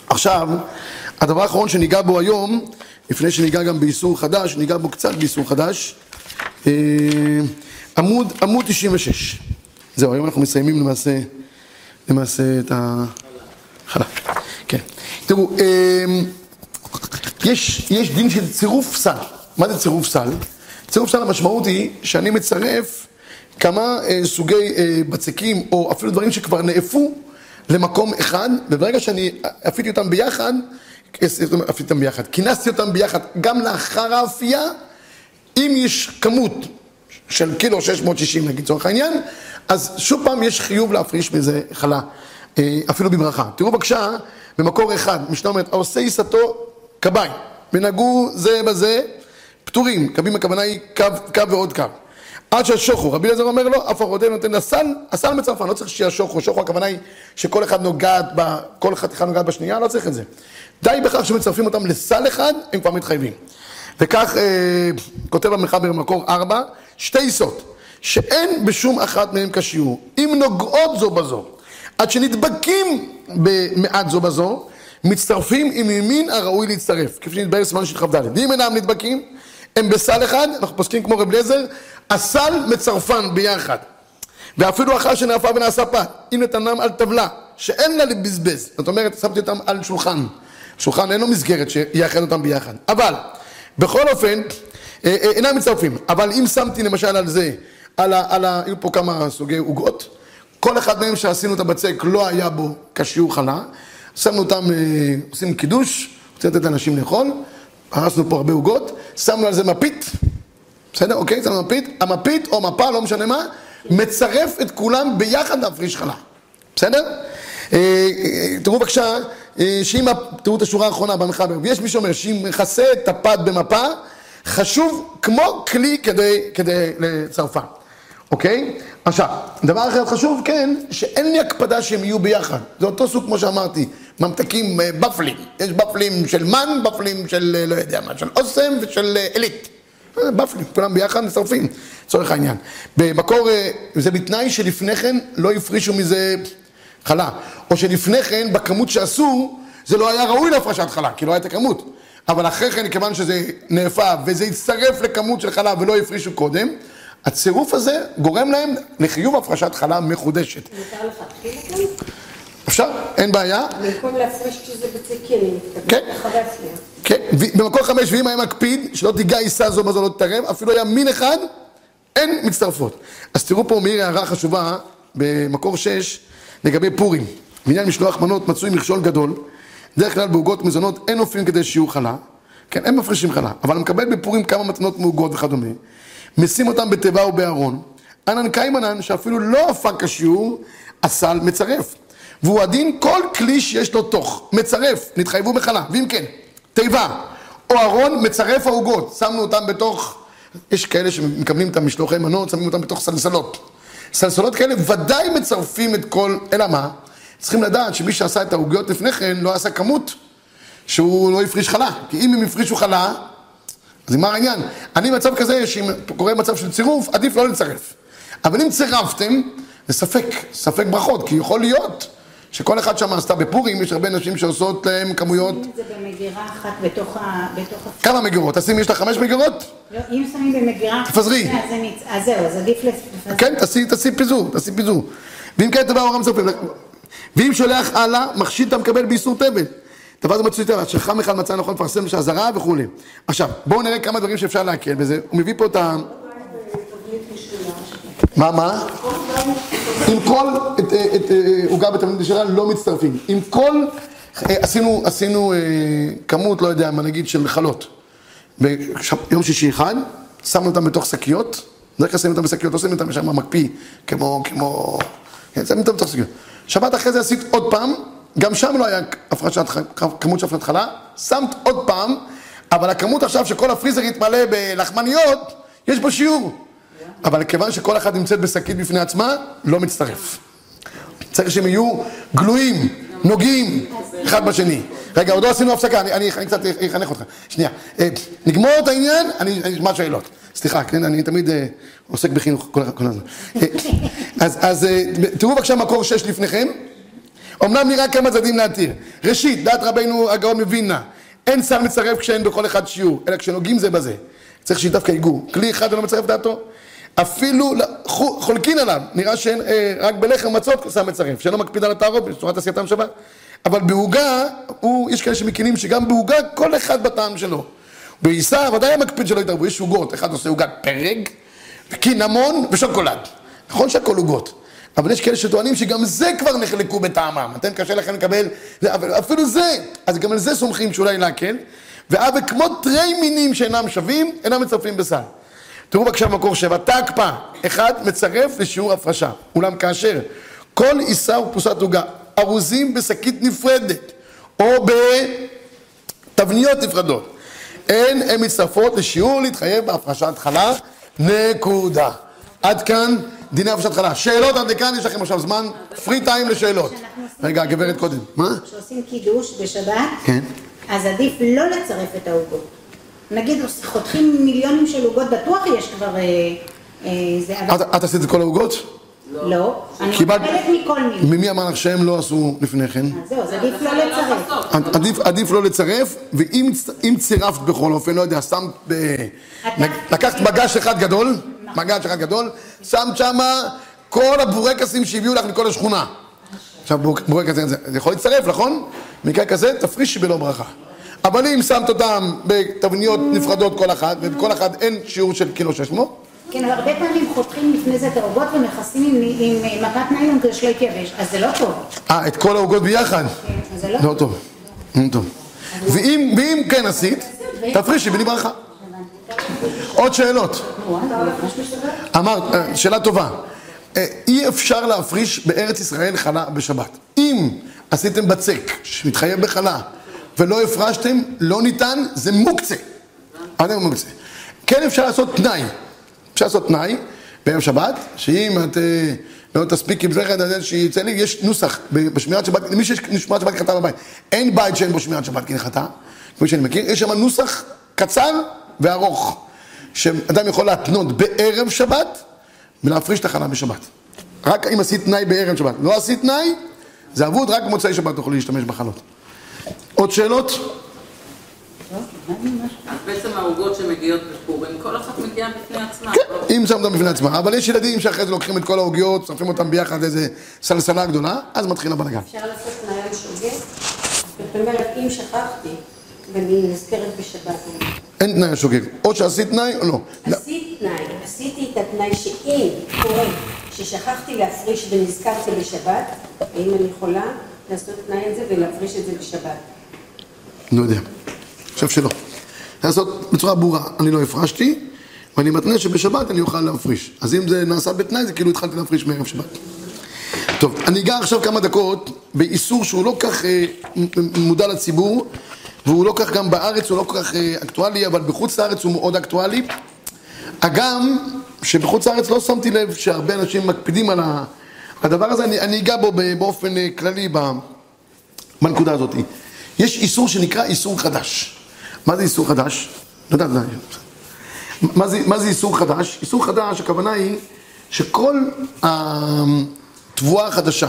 עכשיו, הדבר האחרון שניגע בו היום, לפני שניגע גם באיסור חדש, ניגע בו קצת באיסור חדש, אה, עמוד, עמוד 96. זהו, היום אנחנו מסיימים למעשה, למעשה את החלה. כן. תראו, אמ, יש, יש דין של צירוף סל. מה זה צירוף סל? צירוף סל המשמעות היא שאני מצרף כמה אה, סוגי אה, בצקים, או אפילו דברים שכבר נאפו למקום אחד, וברגע שאני אפיתי אותם ביחד, אה, אפיתי אותם ביחד, כינסתי אותם ביחד גם לאחר האפייה, אם יש כמות של קילו 660 נגיד לצורך העניין, אז שוב פעם יש חיוב להפריש מזה חלה, אה, אפילו בברכה. תראו בבקשה, במקור אחד, משנה אומרת, העושה עיסתו כבאי, ונגעו זה בזה, פטורים, קבים הכוונה היא קו, קו ועוד קו. עד שהשוחו, רבי אליעזר אומר לו, אף הרודה נותן לסל, הסל מצרפן, לא צריך שיהיה שוחו, שוחו הכוונה היא שכל אחד נוגעת, ב, כל חתיכה נוגעת בשנייה, לא צריך את זה. די בכך שמצרפים אותם לסל אחד, הם כבר מתחייבים. וכך אה, כותב המחבר במקור ארבע, שתי עיסות, שאין בשום אחת מהן כשיעור, אם נוגעות זו בזו, עד שנדבקים במעט זו בזו, מצטרפים עם ימין הראוי להצטרף, כפי שנתבהר סימן של כ"ד. ואם אינם נדבקים, הם בסל אחד, אנחנו פוסקים כמו רב אליעזר, הסל מצרפן ביחד. ואפילו אחר שנאפה ונעשה פת, אם נתנם על טבלה, שאין לה לבזבז, זאת אומרת, שמתי אותם על שולחן. שולחן אין לו מסגרת שיאחד אותם ביחד. אבל, בכל אופן, אה, אה, אינם מצטרפים. אבל אם שמתי למשל על זה, על ה... על ה היו פה כמה סוגי עוגות, כל אחד מהם שעשינו את הבצק לא היה בו כשיעור חלה, שמנו אותם, אה, עושים קידוש, רוצה לתת לאנשים לאכול, הרסנו פה הרבה עוגות, שמנו על זה מפית, בסדר? אוקיי? שמנו מפית, המפית או מפה, לא משנה מה, מצרף את כולם ביחד להפריש חלה, בסדר? אה, אה, תראו בבקשה, אה, שאם, תראו את השורה האחרונה במחבר, ויש מי שאומר שאם מכסה את הפת במפה, חשוב כמו כלי כדי, כדי לצרפה, אוקיי? עכשיו, דבר אחר חשוב, כן, שאין לי הקפדה שהם יהיו ביחד. זה אותו סוג כמו שאמרתי, ממתקים בפלים. יש בפלים של מן, בפלים של לא יודע מה, של אוסם ושל עילית. אה, בפלים, כולם ביחד מצטרפים, לצורך העניין. במקור, אה, זה בתנאי שלפני כן לא הפרישו מזה חלה. או שלפני כן, בכמות שעשו, זה לא היה ראוי להפרשת חלה, כי לא הייתה כמות. אבל אחרי כן, כיוון שזה נאפה וזה הצטרף לכמות של חלה ולא הפרישו קודם, הצירוף הזה גורם להם לחיוב הפרשת חלה מחודשת. מותר כאן? אפשר? אין בעיה. במקום להפריש כשזה בצקי, אני מתכוונת. כן. אחרי הצליח. כן, במקור חמש, ואם היה מקפיד, שלא תיגע עיסה זו בזו לא תתערב, אפילו היה מין אחד, אין מצטרפות. אז תראו פה מעיר הערה חשובה, במקור שש, לגבי פורים. בעניין משלוח מנות מצוי מכשול גדול, בדרך כלל בעוגות מזונות אין אופים כדי שיהיו חלה, כן, אין מפרישים חלה, אבל מקבל בפורים כמה מתנות מעוגות וכדומה, משים אותם בתיבה או בארון, ענן קיימנן, שאפילו לא הפק השיעור, הסל מצרף. והוא הדין כל כלי שיש לו תוך, מצרף, נתחייבו בחלה, ואם כן, תיבה או ארון מצרף העוגות, שמנו אותם בתוך, יש כאלה שמקבלים את המשלוחי מנות, שמים אותם בתוך סלסלות. סלסלות כאלה ודאי מצרפים את כל, אלא מה? צריכים לדעת שמי שעשה את העוגיות לפני כן לא עשה כמות שהוא לא הפריש חלה, כי אם הם הפרישו חלה, אז נגמר העניין. אני במצב כזה, שאם קורה מצב של צירוף, עדיף לא לצרף. אבל אם צירפתם, זה ספק, ספק ברכות, כי יכול להיות שכל אחד שם עשתה בפורים, יש הרבה נשים שעושות להם כמויות, אם זה במגירה אחת בתוך ה... כמה מגירות? תשים, יש לך חמש מגירות? לא, אם שמים במגירה... תפזרי. אז זה נצ- אז זהו, אז עדיף לפזר. כן, תעשי, תעשי פיזור, תעשי פיזור. ואם כן, דבר הורם סופר. ואם שולח הלאה, מכשיל אתה מקבל באיסור תבל. דבר זה מצוי תבל, שחם אחד מצא נכון לפרסם שהזרה וכולי. עכשיו, בואו נראה כמה דברים שאפשר להקל בזה. הוא מביא פה את ה... מה, מה? עם כל אה, אה, עוגה בתבנית נשירה לא מצטרפים. עם כל, אה, עשינו, עשינו כמות, לא יודע מה נגיד, של חלות. ביום שישי אחד, שמנו אותם בתוך שקיות, בדרך כלל שמים אותם בשקיות, לא שמים אותם שם מקפיא, כמו, כמו, כן, שמים אותם בתוך שקיות. שבת אחרי זה עשית עוד פעם, גם שם לא היה הפרשת, כמות של הפרשת חלה, שמת עוד פעם, אבל הכמות עכשיו שכל הפריזר יתמלא בלחמניות, יש בו שיעור. אבל כיוון שכל אחת נמצאת בשקית בפני עצמה, לא מצטרף. צריך שהם יהיו גלויים, נוגעים, אחד בשני. רגע, עוד לא עשינו הפסקה, אני, אני, אני קצת אחנך אותך. שנייה. אה, נגמור את העניין, אני אשמע שאלות. סליחה, כן, אני תמיד אה, עוסק בחינוך כל הזמן. אה, אז, אז אה, תראו בבקשה מקור שש לפניכם. אמנם נראה כמה צדדים להתיר. ראשית, דעת רבנו הגאון מווילנה, אין שר מצרף כשאין בכל אחד שיעור, אלא כשנוגעים זה בזה. צריך שדווקא ייגעו. כלי אחד לא מצרף דעתו. אפילו חו- חולקין עליו, נראה שאין, אה, בלחם מצות שם מצרף, שאינו מקפיד על התערובת, בצורת עשייתם שבת. אבל בעוגה, יש כאלה שמקינים שגם בעוגה כל אחד בטעם שלו. בעיסה ודאי המקפיד שלא יתערבו, יש עוגות, אחד עושה עוגת פרג, קינמון ושוקולד. נכון שהכל עוגות, אבל יש כאלה שטוענים שגם זה כבר נחלקו בטעמם. אתם קשה לכם לקבל, אפילו זה, אז גם על זה סומכים שאולי להקל. ואב כמו תרי מינים שאינם שווים, אינם מצרפים בסל. תראו בבקשה במקור שבע, תא הקפאה, אחד מצרף לשיעור הפרשה. אולם כאשר כל עיסה ופרוסת עוגה ארוזים בשקית נפרדת, או בתבניות נפרדות, אין הן מצטרפות לשיעור להתחייב בהפרשת חלה, נקודה. עד כאן דיני הפרשת חלה. שאלות עד לכאן, יש לכם עכשיו זמן, פרי טיים לשאלות. רגע, הגברת קודם. מה? כשעושים קידוש בשבת, כן. אז עדיף לא לצרף את העוגות. נגיד חותכים מיליונים של עוגות, בטוח יש כבר אה, אה, זה, את עשית את כל העוגות? לא. אני קיבלת- מקבלת מכל מיני. ממי אמר לך שהם לא עשו לפני כן? אז זהו, אז עדיף לא לצרף. עדיף, לא לצרף, ואם אם צירפת בכל אופן, לא יודע, שמת. לקחת מגש אחד גדול, מגש אחד גדול, שמת שמה כל הבורקסים שהביאו לך מכל השכונה. עכשיו בורק- בורקס זה יכול להצטרף, נכון? במקרה כזה, תפרישי בלא ברכה. אבל אם שמת אותם בתבניות נפרדות כל אחת, ובכל אחת אין שיעור של קילו שש מאות, כן, אבל הרבה פעמים חותכים לפני זה את העוגות ומכסים עם, מכת ניילון כדי שלא יתייבש, אז זה לא טוב. אה, את כל העוגות ביחד? כן, אז זה לא לא טוב. לא טוב. ואם כן עשית, תפרישי בלי ברכה. עוד שאלות. אמרת, אה, שאלה טובה. אה, אי אפשר להפריש בארץ ישראל חלה בשבת. אם עשיתם בצק שמתחייב בחלה ולא הפרשתם, לא ניתן, זה מוקצה. זה מוקצה? כן אפשר לעשות תנאי. אפשר לעשות תנאי בערב שבת, שאם את אה, לא תספיק עם זכר, שיצא לי, יש נוסח בשמירת שבת, למי שיש שמירת שבת כהלכה בבית. אין בית שאין בו שמירת שבת כהלכתה, כפי שאני מכיר, יש שם נוסח קצר וארוך, שאדם יכול להתנות בערב שבת ולהפריש את החלה בשבת. רק אם עשית תנאי בערב שבת. לא עשית תנאי, זה אבוד, רק במוצאי שבת תוכלי להשתמש בחלות. עוד שאלות? אז בעצם העוגות שמגיעות בפורים, כל אחת מגיעה בפני עצמה. לא? אם שמת בפני עצמה, אבל יש ילדים שאחרי זה לוקחים את כל העוגיות, שורפים אותם ביחד לאיזה סלסלה גדולה, אז מתחיל הבלאגן. אפשר לעשות על שוגג? זאת אומרת, אם שכחתי ואני נזכרת בשבת, אין תנאי השוגג, או שעשית תנאי או לא. לא. עשיתי תנאי, עשיתי את התנאי שאם קורה ששכחתי להפריש ונזכרתי בשבת, האם אני יכולה לעשות תנאי על זה ולהפריש את זה בשבת? לא יודע. חושב שלא. לעשות בצורה ברורה, אני לא הפרשתי, ואני מתנה שבשבת אני אוכל להפריש. אז אם זה נעשה בתנאי, זה כאילו התחלתי להפריש מערב שבת. טוב, אני אגע עכשיו כמה דקות באיסור שהוא לא כך אה, מודע לציבור, והוא לא כך גם בארץ, הוא לא כל כך אה, אקטואלי, אבל בחוץ לארץ הוא מאוד אקטואלי. הגם שבחוץ לארץ לא שמתי לב שהרבה אנשים מקפידים על הדבר הזה, אני, אני אגע בו באופן אה, כללי. בנקודה הזאת. יש איסור שנקרא איסור חדש. מה זה איסור חדש? לא לא יודע. מה זה, מה זה איסור חדש? איסור חדש, הכוונה היא שכל התבואה החדשה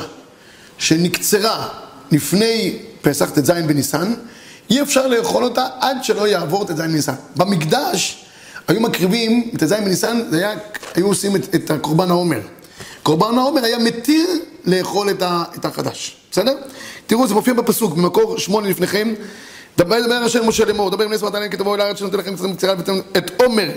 שנקצרה לפני פסח ט"ז בניסן, אי אפשר לאכול אותה עד שלא יעבור ט"ז בניסן. במקדש היו מקריבים, ט"ז בניסן, היו עושים את, את הקורבן העומר. קורבן העומר היה מתיר לאכול את, החדש, בסדר? תראו, זה מופיע בפסוק, במקור שמונה לפניכם. דבר דבר השם משה לאמור, דבר עם נס מתניה כי תבואו אל הארץ שנותן לכם קצרה ותן את עומר,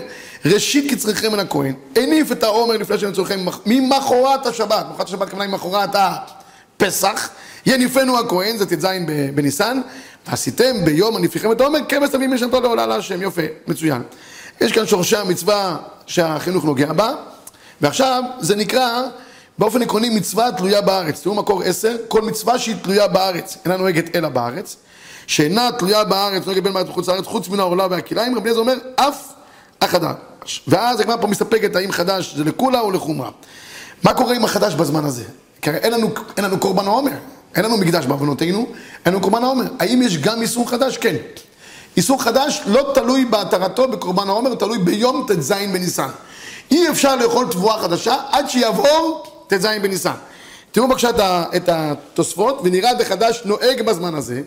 ראשית קצריכם מן הכהן, הניף את העומר לפני שנצורכם ממחרת השבת, מחרת השבת כמובן ממחרת הפסח, יניפנו הכהן, זה ט"ז בניסן, ועשיתם ביום הניפיכם את העומר, כבש תביא משנתו לעולה להשם, יפה, מצוין. יש כאן שורשי המצווה שהחינוך נוגע בה, ועכשיו זה נקרא באופן עקרוני מצווה תלויה בארץ. תראו מקור עשר, כל מצווה שהיא תלויה בארץ, אינה נוהגת אלא בארץ, שאינה תלויה בארץ, נוהגת בין בארץ וחוץ לארץ, חוץ מן העורלה והכליים, רבי אליעזר אומר, אף החדש. ואז הגמרא פה מסתפקת האם חדש זה לקולה או לחומרה. מה קורה עם החדש בזמן הזה? כי אין לנו, אין לנו קורבן העומר, אין לנו מקדש בעוונותינו, אין לנו קורבן העומר. האם יש גם איסור חדש? כן. איסור חדש לא תלוי בהתרתו בקורבן העומר, תלוי ביום ט"ז בניסן. אי אפשר לאכול תבואה חדשה עד שיעבור ט"ז בניסן. תראו בבקשה את התוספות, ונראה דחדש נוהג בזמן הזה.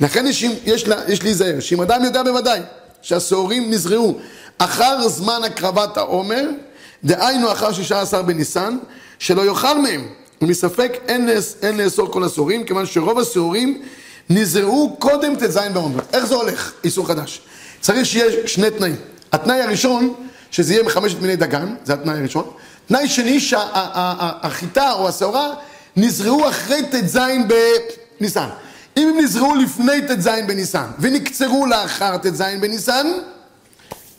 לכן יש, יש, יש להיזהר, שאם אדם יודע בוודאי שהשעורים נזרעו אחר זמן הקרבת העומר, דהיינו אחר שישה עשר בניסן, שלא יאכל מהם. ומספק אין, אין לאסור כל השעורים, כיוון שרוב השעורים נזרעו קודם ט"ז בעומר. איך זה הולך, איסור חדש? צריך שיהיה שני תנאים. התנאי הראשון, שזה יהיה מחמשת מיני דגן, זה התנאי הראשון. תנאי שני, שהחיטה או השעורה נזרעו אחרי ט"ז בניסן. אם הם נזרעו לפני ט"ז בניסן ונקצרו לאחר ט"ז בניסן,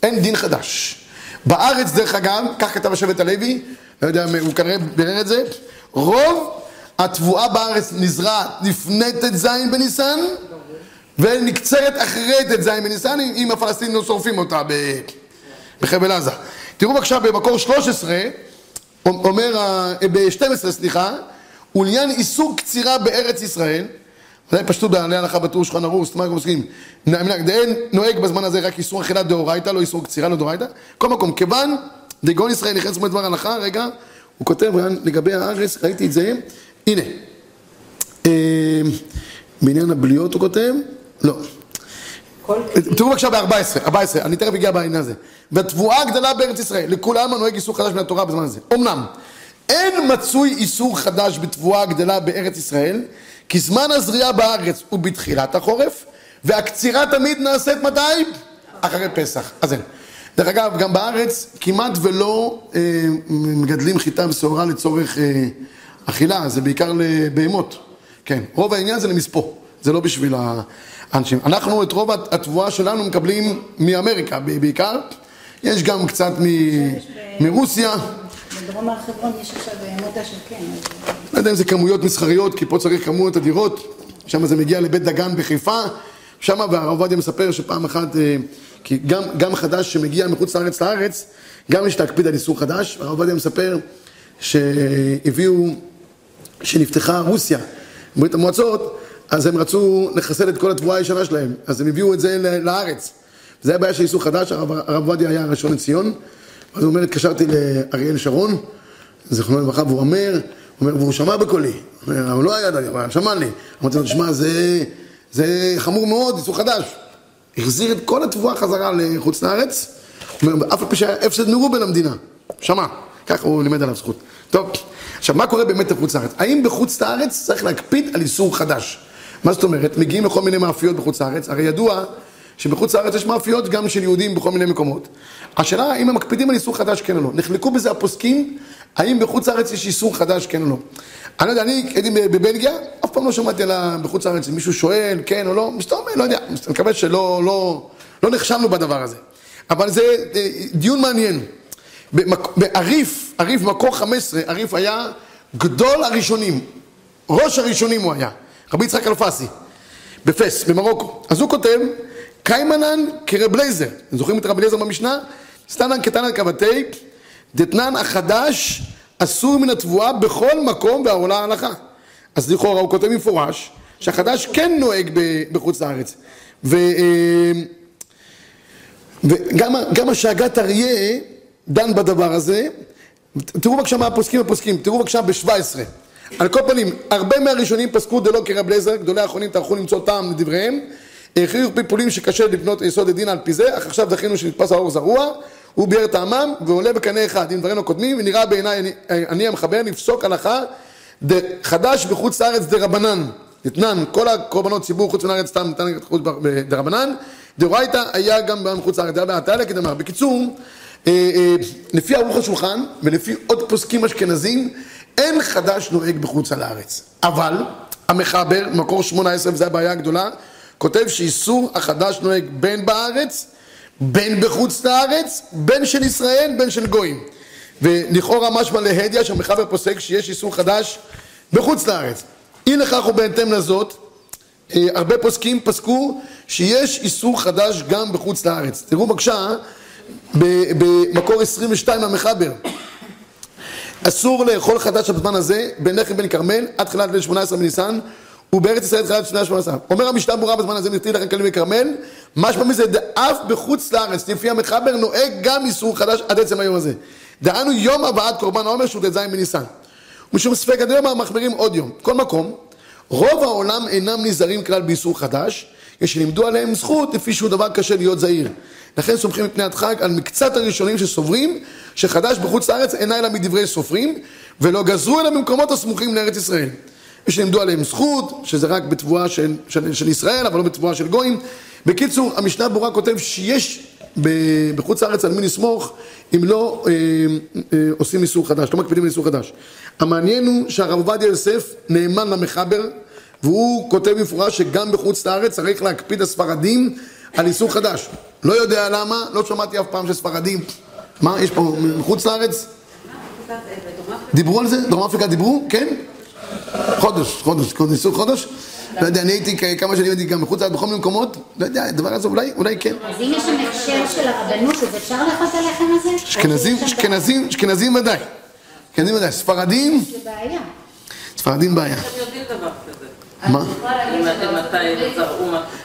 אין דין חדש. בארץ, דרך אגב, כך כתב השבט הלוי, לא יודע, הוא כנראה בירר את זה, רוב התבואה בארץ נזרעת לפני ט"ז בניסן, ונקצרת אחרי ט"ז בניסן, אם- הפלסטינים לא שורפים אותה ב- בחבל עזה. תראו בבקשה במקור 13, אומר, ה- ב-12 סליחה, ולעניין איסור קצירה בארץ ישראל, זה פשטות בעלי הלכה בטור שולחן ערוך, סתמה גם מסכים, דאין נוהג בזמן הזה רק איסור אכילה דאורייתא, לא איסור קצירה לא דאורייתא, כל מקום, כיוון דגאון ישראל נכנס בדבר הלכה, רגע, הוא כותב לגבי הארץ, ראיתי את זה, הנה, אה, בעניין הבליות הוא כותב, לא, תראו בבקשה ב-14, 14, אני תכף אגיע בעניין הזה. והתבואה הגדלה בארץ ישראל, לכולם הנוהג איסור חדש מן התורה בזמן הזה. אמנם, אין מצוי איסור חדש בתבואה הגדלה בארץ ישראל, כי זמן הזריעה בארץ הוא בתחילת החורף, והקצירה תמיד נעשית מתי? אחרי פסח. אז אין. דרך אגב, גם בארץ כמעט ולא אה, מגדלים חיטה ושעורה לצורך אה, אכילה, זה בעיקר לבהמות. כן, רוב העניין זה למספוא, זה לא בשביל האנשים. אנחנו את רוב התבואה שלנו מקבלים מאמריקה בעיקר, יש גם קצת מ... מרוסיה. בדרום הר חברון יש עכשיו מודה של כן. לא יודע אם זה כמויות מסחריות, כי פה צריך כמויות אדירות, שם זה מגיע לבית דגן בחיפה, שם והרב עובדיה מספר שפעם אחת, אה, כי גם, גם חדש שמגיע מחוץ לארץ לארץ, גם יש להקפיד על איסור חדש, והרב עובדיה מספר שהביאו, שנפתחה רוסיה, ברית המועצות, אז הם רצו לחסל את כל התבואה הישנה שלהם, אז הם הביאו את זה לארץ. זה היה בעיה של איסור חדש, הרב עובדיה היה הראשון לציון, אז הוא אומר, התקשרתי לאריאל שרון, זיכרונו לברכה, והוא אומר, אומר, והוא שמע בקולי, הוא לא היה עדיין, אבל שמע לי. אמרתי לו, תשמע, זה, זה חמור מאוד, איסור חדש. החזיר את כל התבואה חזרה לחוץ לארץ, אומר, אף על פי שהיה הפסד מרובה למדינה, שמע, ככה הוא לימד עליו זכות. טוב, עכשיו, מה קורה באמת בחוץ לארץ? האם בחוץ לארץ צריך להקפיד על איסור חדש? מה זאת אומרת? מגיעים לכל מיני מאפיות בחוץ לארץ, הרי ידוע שבחוץ לארץ יש מאפיות גם של יהודים בכל מיני מקומות. השאלה האם הם מקפידים על איסור חדש כן או לא. נחלקו בזה הפוסקים, האם בחוץ לארץ יש איסור חדש כן או לא. אני לא יודע, אני הייתי בבלגיה, אף פעם לא שמעתי על בחוץ לארץ, אם מישהו שואל כן או לא, מסתובב, לא יודע, אני מקווה שלא לא, לא נכשלנו בדבר הזה. אבל זה אה, דיון מעניין. בעריף, עריף מקור 15, עריף היה גדול הראשונים, ראש הראשונים הוא היה, רבי יצחק אלפסי, בפס, במרוקו. אז הוא כותב, קיימנן כרב לייזר, אתם זוכרים את רבי אליעזר במשנה? סתנן קטנן כבתי, דתנן החדש אסור מן התבואה בכל מקום בעולה ההלכה. אז לכאורה הוא כותב במפורש שהחדש כן נוהג בחוץ לארץ. ו... אה, וגם גם השאגת אריה דן בדבר הזה. תראו בבקשה מה הפוסקים הפוסקים, תראו בבקשה ב-17. על כל פנים, הרבה מהראשונים פסקו דלא כרב לייזר, גדולי האחרונים טרחו למצוא טעם לדבריהם. הכריעו פיפולים שקשה לבנות יסוד הדין על פי זה, אך עכשיו זכינו שנתפס האור זרוע, הוא ביאר טעמם ועולה בקנה אחד עם דברינו הקודמים, ונראה בעיניי אני, אני המחבר לפסוק הלכה חדש בחוץ לארץ דרבנן. נתנן, כל הקורבנות ציבור חוץ לארץ סתם ניתן חוץ דרבנן, דאורייתא היה גם בחוץ לארץ, דרבנן תעלה כדמר. בקיצור, אה, אה, לפי ערוך השולחן ולפי עוד פוסקים אשכנזים, אין חדש נוהג בחוץ על הארץ. אבל המחבר, מקור 18, וזו הבעיה הגדולה, כותב שאיסור החדש נוהג בין בארץ, בין בחוץ לארץ, בין של ישראל, בין של גויים. ולכאורה משמע להדיא שהמחבר פוסק שיש איסור חדש בחוץ לארץ. אי לכך ובהתאם לזאת, אה, הרבה פוסקים פסקו שיש איסור חדש גם בחוץ לארץ. תראו בבקשה במקור 22 המחבר. אסור לאכול חדש בזמן הזה בין לחם בין כרמל עד תחילת ליל 18 בניסן ובארץ ישראל תחילת שנה 18. אומר המשנה ברורה בזמן הזה נתיר לכם כלים בכרמל משמע מזה דאף בחוץ לארץ לפי המחבר נוהג גם איסור חדש עד עצם היום הזה. דהיינו יום הבאת קורבן העומר שהוא ט"ז בניסן. ומשום ספק עד היום מחמירים עוד יום. כל מקום רוב העולם אינם נזהרים כלל באיסור חדש, שלימדו עליהם זכות לפי שהוא דבר קשה להיות זהיר. לכן סומכים מפני הדחק על מקצת הראשונים שסוברים שחדש בחוץ לארץ אינה אלא מדברי סופרים ולא גזרו אלא במקומות הסמוכים לארץ ישראל. יש שלימדו עליהם זכות, שזה רק בתבואה של, של, של ישראל, אבל לא בתבואה של גויים. בקיצור, המשנה ברורה כותב שיש בחוץ לארץ על מי לסמוך אם לא אה, אה, עושים איסור חדש, לא מקפידים על איסור חדש. המעניין הוא שהרב עובדיה יוסף נאמן למחבר והוא כותב במפורש שגם בחוץ לארץ צריך להקפיד הספרדים על איסור חדש. לא יודע למה, לא שמעתי אף פעם שספרדים, מה, יש פה מחוץ לארץ? דיברו על זה? דרום אפריקה דיברו? כן? חודש, חודש, איסור חודש? לא יודע, אני הייתי כמה שנים הייתי גם מחוץ לארץ בכל מיני מקומות, לא יודע, הדבר הזה אולי, אולי כן. אז אם יש שם הקשר של הרבנות, אז אפשר לאכול את הלחם הזה? אשכנזים, אשכנזים, אשכנזים ודאי. אשכנזים ודאי. ספרדים? זה בעיה. ספרדים בעיה. מה?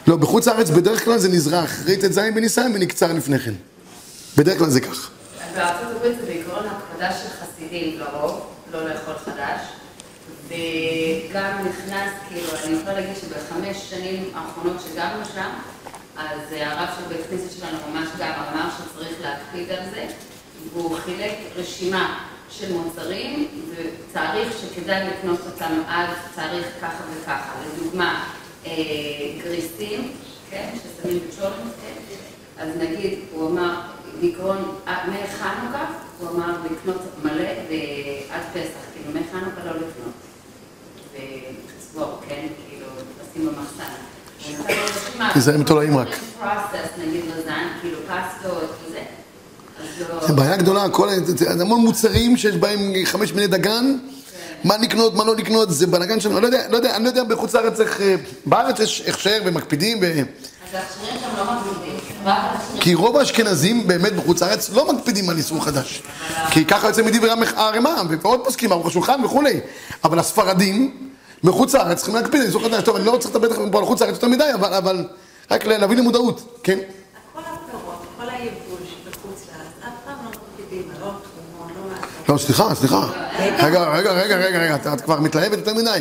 לא, בחוץ לארץ בדרך כלל זה נזרע אחרי ט"ז בניסן ונקצר לפני כן. בדרך כלל זה כך. בארצות הברית זה בעיקרון הקפדה של חסידים לרוב, לא לאכול חדש, וגם נכנס, כאילו, אני יכולה להגיד שבחמש שנים האחרונות שגרנו שם, אז אה, הרב של בית כנסת שלנו ממש גם אמר שצריך להקפיד על זה, והוא חילק רשימה של מוצרים, ותאריך שכדאי לקנות אותם עד תאריך ככה וככה. לדוגמה, אה, גריסים, כן, ששמים בצ'ולנט, כן? אז נגיד, הוא אמר, בעיקרון, אה, מחנוכה, הוא אמר לקנות מלא ועד פסח, כאילו מחנוכה לא לקנות. ולצבור, כן, כאילו, לשים במחסן. תיזהר מתולעים רק. נגיד לזן, כאילו פסטות זה בעיה גדולה, כל, זה המון מוצרים שיש בהם חמש מיני דגן, מה לקנות, מה לא לקנות, זה בלאגן אני לא יודע, לא יודע, אני לא יודע בחוץ לארץ איך, אה, בארץ יש הכשר ומקפידים, ו... אז ההכשרים שם לא כי רוב האשכנזים באמת בחוץ לארץ לא מקפידים על איסור חדש. כי ככה יוצא מדברי הרמ"א, ועוד פוסקים, ערוך השולחן וכולי. אבל הספרדים, מחוץ לארץ צריכים להקפיד על איסור חדש. טוב, אני לא רוצה לדבר איתכם פה על חוץ לארץ יותר מדי, אבל רק להביא למודעות, כן? כל הפירות, כל היבול שבחוץ לארץ, אף פעם לא מקפידים, לא תרומות, לא סליחה, סליחה. רגע, רגע, רגע, רגע, רגע, את- כבר מתלהבת יותר מדי.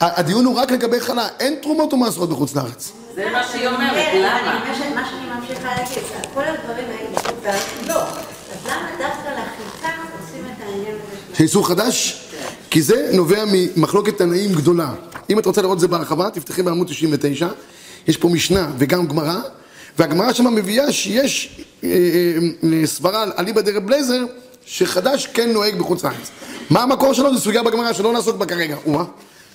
הדיון הוא רק לגבי חלה, אין תרומות ומעשרות בחוץ לארץ. זה מה שהיא אומרת, כן, למה? אני- מה שאני ממשיכה להגיד, כל הדברים האלה לא. אז למה דווקא לחיטה עושים את העניין הזה. שאיסור חדש? כי זה נובע ממחלוקת תנאים גדולה. אם את רוצה לראות את זה בהרחבה, תפתחי בעמוד 99, יש פה משנה וגם גמרא, והגמרא שמה מביאה שיש אה, אה, סברה על אליבא דרב בלייזר, שחדש כן נוהג בחוץ לארץ. מה המקור שלו? זו סוגיה בגמרא שלא נעסוק בה כרגע. או-אה,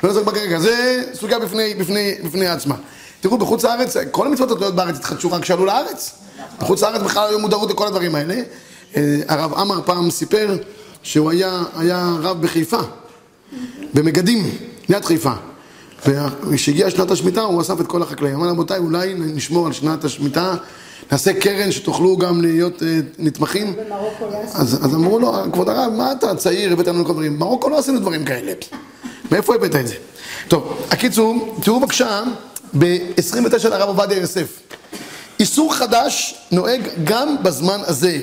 לא נעסוק בה כרגע. זה סוגיה בפני, בפני, בפני עצמה. תראו, בחוץ לארץ, כל המצוות התלויות בארץ התחדשו רק כשעלו לארץ. בחוץ לארץ בכלל היו מודעות לכל הדברים האלה. אה, הרב עמר פעם סיפר שהוא היה, היה רב בחיפה, במגדים, ליד חיפה. וכשהגיעה שנת השמיטה הוא אסף את כל החקלאים. אמר רבותיי, אולי נשמור על שנת השמיטה, נעשה קרן שתוכלו גם להיות אה, נתמכים. לא. אז, אז אמרו לו, כבוד הרב, מה אתה צעיר, הבאת לנו כל דברים? במרוקו לא עשינו דברים כאלה. מאיפה הבאת את זה? טוב, הקיצור, תראו בבקשה, ב-29 לרב עובדיה יוסף. איסור חדש נוהג גם בזמן הזה,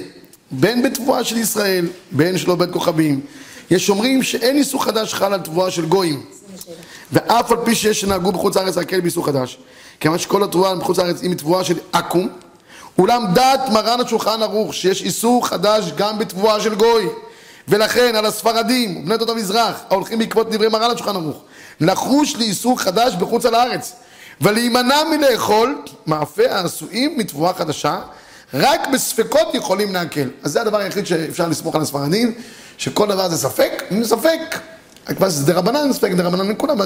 בין בתבואה של ישראל, בין שלא בית כוכבים. יש אומרים שאין איסור חדש חל על תבואה של גויים. ואף על פי שיש שנהגו בחוץ לארץ להקל באיסור חדש, כיוון שכל התבואה בחוץ לארץ היא מתבואה של עכו"ם, אולם דעת מרן השולחן ערוך שיש איסור חדש גם בתבואה של גוי, ולכן על הספרדים ובני עדות המזרח ההולכים בעקבות דברי מרן השולחן ערוך, לחוש לאיסור חדש בחוץ על הארץ, ולהימנע מלאכול מאפה העשויים מתבואה חדשה, רק בספקות יכולים להקל. אז זה הדבר היחיד שאפשר לסמוך על הספרדים, שכל דבר זה ספק, אם ספק, כבר זה רבנן, ספק דרבנן לכולם.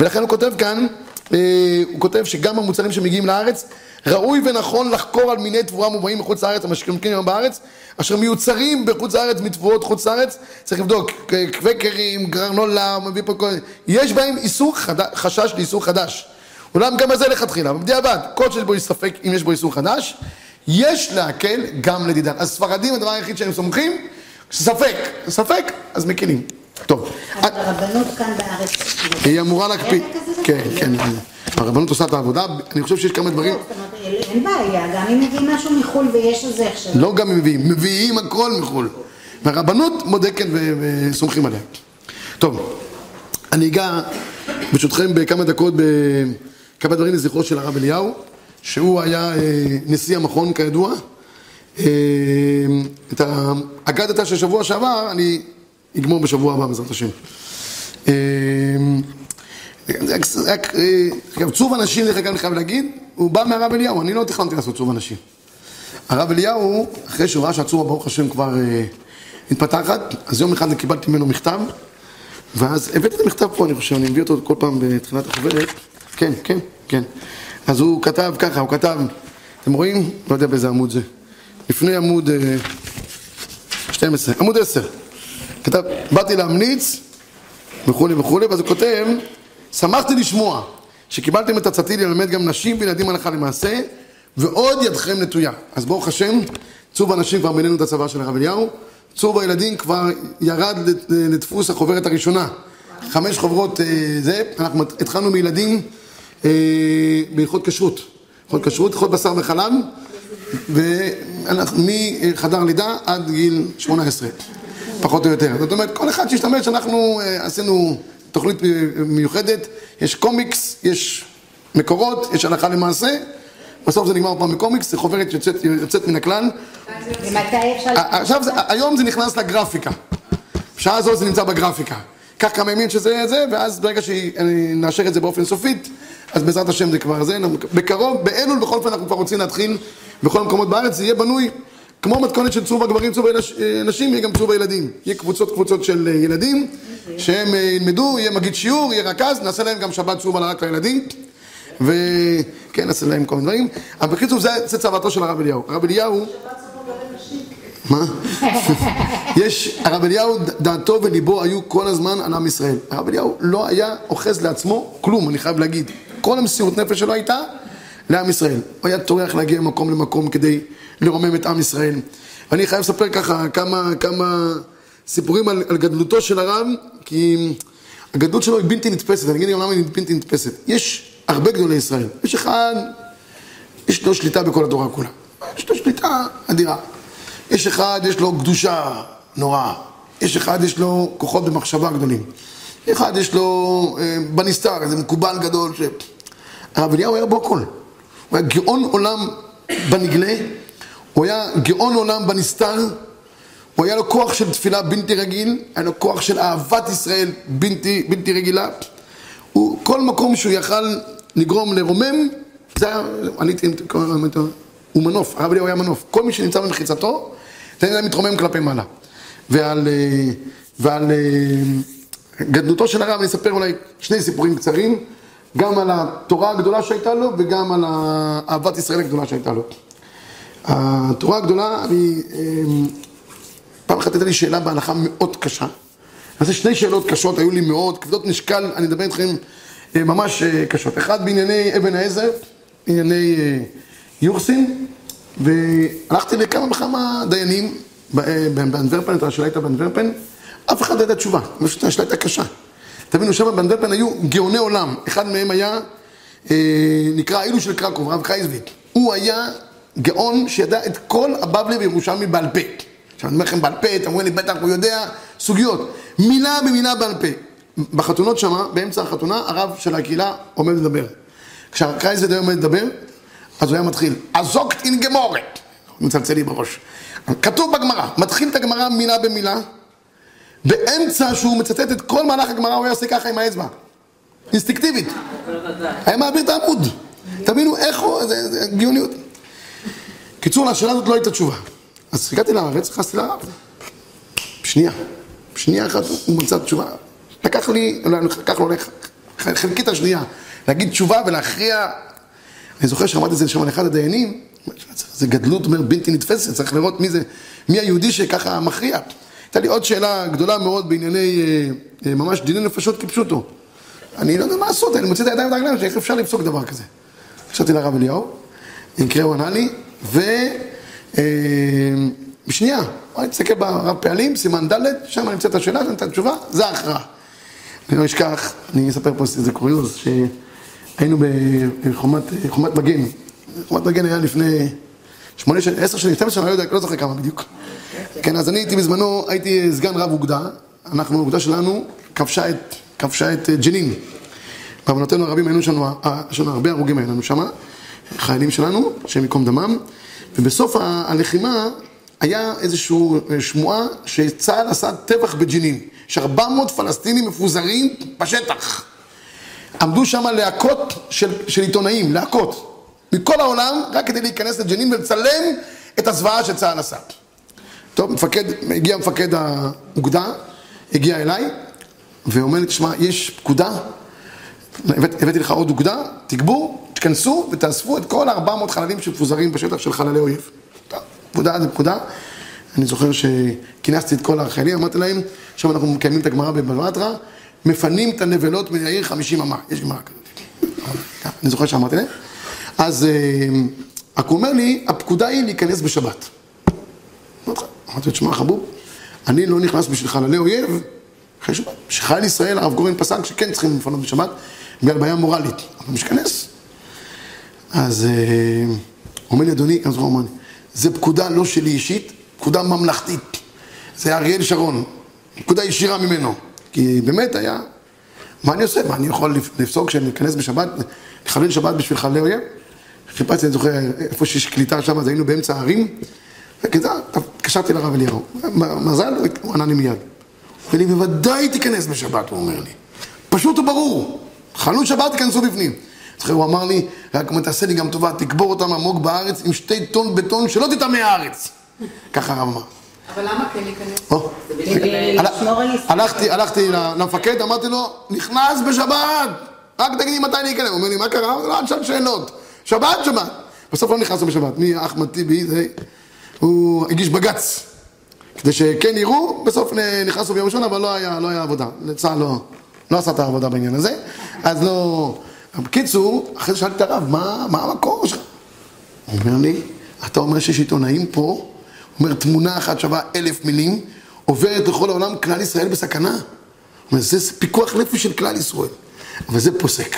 ולכן הוא כותב כאן, הוא כותב שגם המוצרים שמגיעים לארץ, ראוי ונכון לחקור על מיני תבואה מובאים מחוץ לארץ, המשקיעים היום בארץ, אשר מיוצרים בחוץ לארץ מתבואות חוץ לארץ, צריך לבדוק, קווקרים, גרנולה, מביא פה כל... יש בהם איסור חד... חשש לאיסור חדש. אולם גם בזה לכתחילה, בדיעבד, כל שיש בו ספק אם יש בו איסור חדש, יש להקל גם לדידן. אז ספרדים, הדבר היחיד שהם סומכים, ספק, ספק, אז מקילים. טוב, אבל הרבנות כאן בארץ... היא אמורה להקפיד. כן, כן. הרבנות עושה את העבודה, אני חושב שיש כמה דברים, אומרת, אין בעיה, גם אם מביאים משהו מחו"ל ויש לזה עכשיו. לא גם אם מביאים, מביאים הכל מחו"ל. והרבנות בודקת ו- וסומכים עליה. טוב, אני אגע ברשותכם בכמה דקות בכמה דברים לזכרו של הרב אליהו, שהוא היה אה, נשיא המכון כידוע. אה, את האגדתה של שבוע שעבר אני אגמור בשבוע הבא בעזרת השם. אה, אה, אגב, צוב אנשים, דרך אגב, אני חייב להגיד, הוא בא מהרב אליהו, אני לא תכננתי לעשות צוב אנשים. הרב אליהו, אחרי שהוא ראה שהצורה ברוך השם כבר אה, מתפתחת, אז יום אחד קיבלתי ממנו מכתב, ואז הבאתי את המכתב פה, אני חושב, אני מביא אותו כל פעם בתחילת החוברת. כן, כן, כן. אז הוא כתב ככה, הוא כתב, אתם רואים? לא יודע באיזה עמוד זה. לפני עמוד אה, 12, עמוד 10. כתב, באתי להמליץ, וכולי וכולי, ואז הוא כותב, שמחתי לשמוע שקיבלתם את עצתי ללמד גם נשים וילדים הלכה למעשה, ועוד ידכם נטויה. אז ברוך השם, צוב הנשים כבר בינינו את הצבא של הרב אליהו, צוב הילדים כבר ירד לדפוס החוברת הראשונה. חמש חוברות אה, זה, אנחנו התחלנו מילדים אה, בהלכות כשרות. הלכות כשרות, הלכות בשר וחלב, ואנחנו מחדר לידה עד גיל 18, פחות או יותר. זאת אומרת, כל אחד שישתמש, אנחנו אה, עשינו תוכנית מיוחדת, יש קומיקס, יש מקורות, יש הלכה למעשה, בסוף זה נגמר פעם בקומיקס, זו חוברת יוצאת, יוצאת מן הכלל. ומתי אפשר... עכשיו, זה- היום זה נכנס לגרפיקה. בשעה הזאת זה נמצא בגרפיקה. קח כמה ימים שזה זה, ואז ברגע שנאשר את זה באופן סופית, אז בעזרת השם זה כבר זה. בקרוב, באלול בכל אופן אנחנו כבר רוצים להתחיל בכל המקומות בארץ, זה יהיה בנוי כמו מתכונת של צור הגברים, צור הנשים, יהיה גם צור הילדים. יהיה קבוצות קבוצות של ילדים, שהם ילמדו, יהיה מגיד שיעור, יהיה רכז, נעשה להם גם שבת צור רק לילדים. וכן, נעשה להם כל מיני דברים. אבל בקיצור, זה צוואתו של הרב אליהו. הרב אליהו... מה? (laughs) יש, הרב אליהו, דעתו וליבו היו כל הזמן על עם ישראל. הרב אליהו לא היה אוחז לעצמו כלום, אני חייב להגיד. כל המסירות נפש שלו הייתה לעם ישראל. הוא היה טורח להגיע ממקום למקום כדי לרומם את עם ישראל. ואני חייב לספר ככה כמה, כמה סיפורים על, על גדלותו של הרב, כי הגדלות שלו היא בלתי נתפסת. אני אגיד גם למה היא בלתי נתפסת. יש הרבה גדולי ישראל. יש אחד, יש לו שליטה בכל התורה כולה. יש לו שליטה אדירה. יש אחד, יש לו קדושה נוראה. יש אחד, יש לו כוחות במחשבה גדולים. אחד, יש לו אה, בנסתר, איזה מקובל גדול ש... הרב אליהו היה בו הכל. הוא היה גאון עולם בנגלה, הוא היה גאון עולם בנסתר, הוא היה לו כוח של תפילה בלתי רגיל, היה לו כוח של אהבת ישראל בלתי, בלתי רגילה. הוא, כל מקום שהוא יכל לגרום לרומם, זה היה, עליתי, הוא מנוף, הרב אליהו היה מנוף. כל מי שנמצא במחיצתו, זה היה מתרומם כלפי מעלה. ועל, אה, ועל אה, גדלותו של הרב אני אספר אולי שני סיפורים קצרים, גם על התורה הגדולה שהייתה לו וגם על אהבת ישראל הגדולה שהייתה לו. התורה הגדולה, אני, אה, פעם אחת הייתה לי שאלה בהלכה מאוד קשה. אז שני שאלות קשות, היו לי מאוד, כבדות משקל, אני אדבר איתכם ממש קשות. אחד בענייני אבן העזר, ענייני יורסין, והלכתי לכמה וכמה דיינים באנדוורפן, את השאלה הייתה באנדוורפן, אף אחד לא ידע תשובה, פשוט השאלה הייתה קשה. תבינו, שם באנדוורפן היו גאוני עולם, אחד מהם היה, אה, נקרא אילו של קרקוב, רב חייזוויק. הוא היה גאון שידע את כל הבבלי וירושלמי בעל פה. עכשיו אני אומר לכם בעל פה, אתם אומרים לי, בטח הוא יודע סוגיות. מילה במילה בעל פה. בחתונות שמה, באמצע החתונה, הרב של הקהילה עומד לדבר. כשהקרייזד היה עומד לדבר, אז הוא היה מתחיל, אזוקט אין גמורת. מצלצל לי בראש. כתוב בגמרא, מתחיל את הגמרא מילה במילה, באמצע שהוא מצטט את כל מהלך הגמרא, הוא היה עושה ככה עם האצבע. אינסטינקטיבית. (laughs) היה מעביר את העמוד. תבינו איך הוא, זה גאוניות. קיצור, לשאלה הזאת לא הייתה תשובה. אז הגעתי לארץ, נכנסתי לארץ. שנייה. שנייה אחת הוא מצא תשובה. לקח לי, לקח לו חלקית השנייה, להגיד תשובה ולהכריע אני זוכר שאמרתי את זה שם לאחד הדיינים, זה גדלות בלתי נתפסת, צריך לראות מי זה, מי היהודי שככה מכריע. הייתה לי עוד שאלה גדולה מאוד בענייני אה, אה, ממש דיני נפשות כפשוטו. אני לא יודע מה לעשות, אני מוציא את הידיים והרגליים איך אפשר לפסוק דבר כזה. חשבתי לרב אליהו, במקרה הוא ענה לי, ו... אה, בשנייה, אני תסתכל ברב פעלים, סימן ד', שם אני אמצא את השאלה, אתן את התשובה, זה ההכרעה. אני לא אשכח, אני אספר פה איזה קוריוז, ש... היינו בחומת מגן. חומת מגן היה לפני שמונה שנים, עשר שנים, 12 שנים, אני לא יודע, לא זוכר כמה בדיוק. כן, אז אני הייתי בזמנו, הייתי סגן רב אוגדה, אנחנו, האוגדה שלנו, כבשה את, כבשה את ג'נין. בעוונותינו הרבים היינו לנו, יש לנו הרבה הרוגים היו לנו שם, חיילים שלנו, השם ייקום דמם, ובסוף הלחימה היה איזושהי שמועה שצה"ל עשה טבח בג'נין, יש 400 פלסטינים מפוזרים בשטח. עמדו שם להקות של, של עיתונאים, להקות, מכל העולם, רק כדי להיכנס לג'נין ולצלם את הזוועה שצה"ל עשה. טוב, מפקד, הגיע מפקד האוגדה, הגיע אליי, ואומר לי, תשמע, יש פקודה, הבאת, הבאתי לך עוד אוגדה, תגבור, תכנסו ותאספו את כל ה-400 חללים שמפוזרים בשטח של חללי אויב. פקודה זה פקודה. אני זוכר שכינסתי את כל החיילים, אמרתי להם, עכשיו אנחנו מקיימים את הגמרא בבלטרה, מפנים את הנבלות מהעיר חמישים אמה. יש גמרא כזאת. אני זוכר שאמרתי להם. אז אה, רק הוא אומר לי, הפקודה היא להיכנס בשבת. אמרתי לו, תשמע חבוב, אני לא נכנס בשביל חללי אויב אחרי שבת. שחייל ישראל, הרב גורן פסק שכן צריכים לפנות בשבת, בגלל בעיה מורלית. אבל משכנס. אז אה, הוא אומר לי, אדוני, אז הוא אומר לי, זה פקודה לא שלי אישית, פקודה ממלכתית. זה אריאל שרון, פקודה ישירה ממנו. כי באמת היה, מה אני עושה? מה אני יכול לפסוק שאני אכנס בשבת, לכוון שבת בשביל חללי אויב? חיפשתי, אני זוכר, איפה שיש קליטה שם, אז היינו באמצע הערים, וכזה, התקשרתי לרב אליהו. מזל, הוא ענה לי מיד. ואני בוודאי תיכנס בשבת, הוא אומר לי. פשוט וברור. חלון שבת תיכנסו בפנים. זוכר, הוא אמר לי, רק תעשה לי גם טובה, תקבור אותם עמוק בארץ עם שתי טון בטון שלא תטמא הארץ. ככה הרב אמר. אבל למה כן להיכנס? הלכתי, הלכתי למפקד, אמרתי לו, נכנס בשבת, רק תגידי מתי אני אכנס. הוא אומר לי, מה קרה? אמרתי לו, אל תשאל שאלות. שבת, שבת. בסוף לא נכנסנו בשבת. מי אחמד טיבי, זה... הוא הגיש בג"ץ. כדי שכן יראו, בסוף נכנסנו ביום ראשון, אבל לא היה, לא היה עבודה. לצה"ל לא, לא עשה את העבודה בעניין הזה. אז לא... בקיצור, אחרי זה שאלתי את הרב, מה, מה המקור שלך? הוא אומר לי, אתה אומר שיש עיתונאים פה, הוא אומר, תמונה אחת שווה אלף מילים, עוברת לכל העולם, כלל ישראל בסכנה. הוא אומר, זה פיקוח נפש של כלל ישראל, אבל זה פוסק.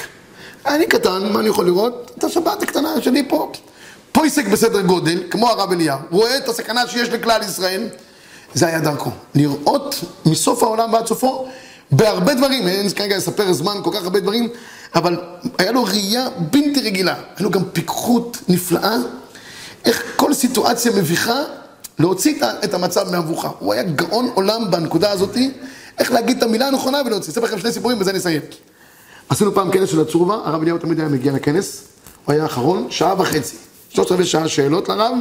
אני קטן, מה אני יכול לראות? את השבת הקטנה שלי פה. פויסק בסדר גודל, כמו הרב אליהו, רואה את הסכנה שיש לכלל ישראל, זה היה דרכו. לראות מסוף העולם ועד סופו, בהרבה דברים, אין כרגע לספר זמן כל כך הרבה דברים, אבל היה לו ראייה בלתי רגילה, היה לו גם פיקחות נפלאה, איך כל סיטואציה מביכה, להוציא את המצב מהמבוכה. הוא היה גאון עולם בנקודה הזאת, איך להגיד את המילה הנכונה ולהוציא. אספר לכם שני סיפורים ובזה נסיים. עשינו פעם כנס של הצורבה, הרב אליהו תמיד היה מגיע לכנס, הוא היה האחרון, שעה וחצי. שלושת רבעי שעה שאלות לרב,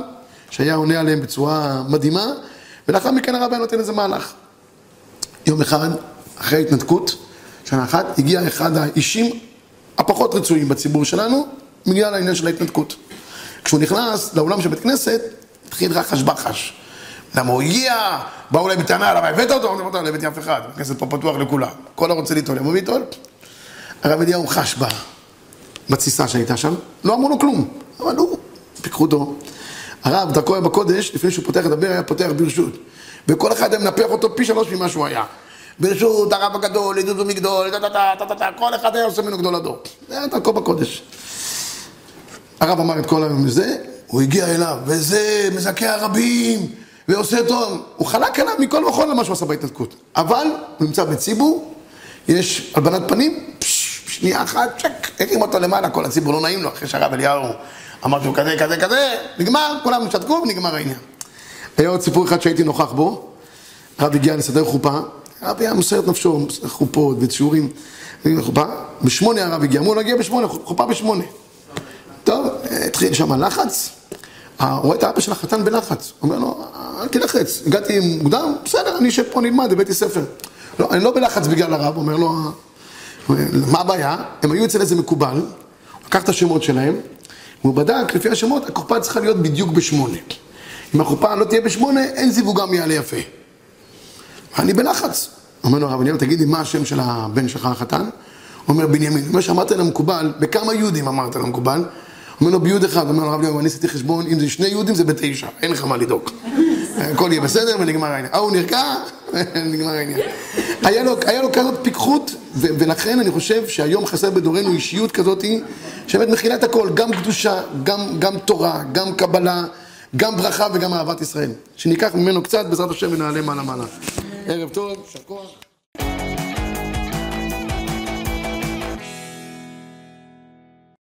שהיה עונה עליהן בצורה מדהימה, ולאחר מכן הרב היה נותן איזה מהלך. יום אחד, אחרי ההתנתקות, שנה אחת, הגיע אחד האישים הפחות רצויים בציבור שלנו, בגלל העניין של ההתנתקות. כשהוא נכנס לאולם של בית כנסת, התחיל רחש בחש. למה הוא הגיע, באו אליי בטענה, למה הבאת אותו? אמרתי לו, לא הבאתי אף אחד, הכנסת פה פתוח לכולם. כל הרוצה ליטול, יבוא ויטול. הרב אליהו חש בה, בתסיסה שהייתה שם, לא אמרו לו כלום, אבל הוא, פיקחו אותו. הרב, דרכו היה בקודש, לפני שהוא פותח לדבר, היה פותח ברשות. וכל אחד היה מנפח אותו פי שלוש ממה שהוא היה. ברשות הרב הגדול, עדות ומגדול, כל אחד היה עושה ממנו גדול הדור. זה היה דרכו בקודש. הרב אמר את כל היום הזה, הוא הגיע אליו, וזה מזכה הרבים, ועושה טוב. הוא חלק עליו מכל וכל למה שהוא עשה בהתנתקות. אבל הוא נמצא בציבור, יש הלבנת פנים, פש, שנייה אחת, צ'ק, הרים אותו למעלה, כל הציבור לא נעים לו, אחרי שהרב אליהו אמר שהוא כזה, כזה, כזה, נגמר, כולם שתקו ונגמר העניין. היה עוד סיפור אחד שהייתי נוכח בו, הרב הגיע לסדר חופה, הרב היה מוסר את נפשו, חופות ושיעורים, חופה, בשמונה הרב הגיע, אמרו להגיע בשמונה, חופה בשמונה. טוב, התחיל שם לחץ, רואה את האבא של החתן בלחץ, אומר לו, אל תלחץ, הגעתי מוקדם, בסדר, אני אשב פה נלמד בבית ספר. לא, אני לא בלחץ בגלל הרב, אומר לו, מה הבעיה? הם היו אצל איזה מקובל, הוא לקח את השמות שלהם, והוא בדק, לפי השמות, הקופה צריכה להיות בדיוק בשמונה. אם הקופה לא תהיה בשמונה, אין זיווגם יעלה יפה. אני בלחץ. אומר לו הרב אליהו, תגיד לי, מה השם של הבן שלך החתן? אומר, בנימין. מה שאמרת למקובל, בכמה יהודים אמרת למקובל? אומר לו, ביוד אחד. אומר לו, הרב אליהו, אני עשיתי חשבון, אם זה שני יהודים זה בתשע, אין לך מה לדאוג. הכל יהיה בסדר ונגמר העניין. ההוא נרגע, (laughs) נגמר העניין. היה לו, היה לו כזאת פיקחות, ולכן אני חושב שהיום חסר בדורנו אישיות כזאת, שבאמת מכילה את הכל, גם קדושה, גם, גם תורה, גם קבלה, גם ברכה וגם אהבת ישראל. שניקח ממנו קצת, בעזרת השם, ונעלה מעלה מעלה. ערב טוב, יישר כוח.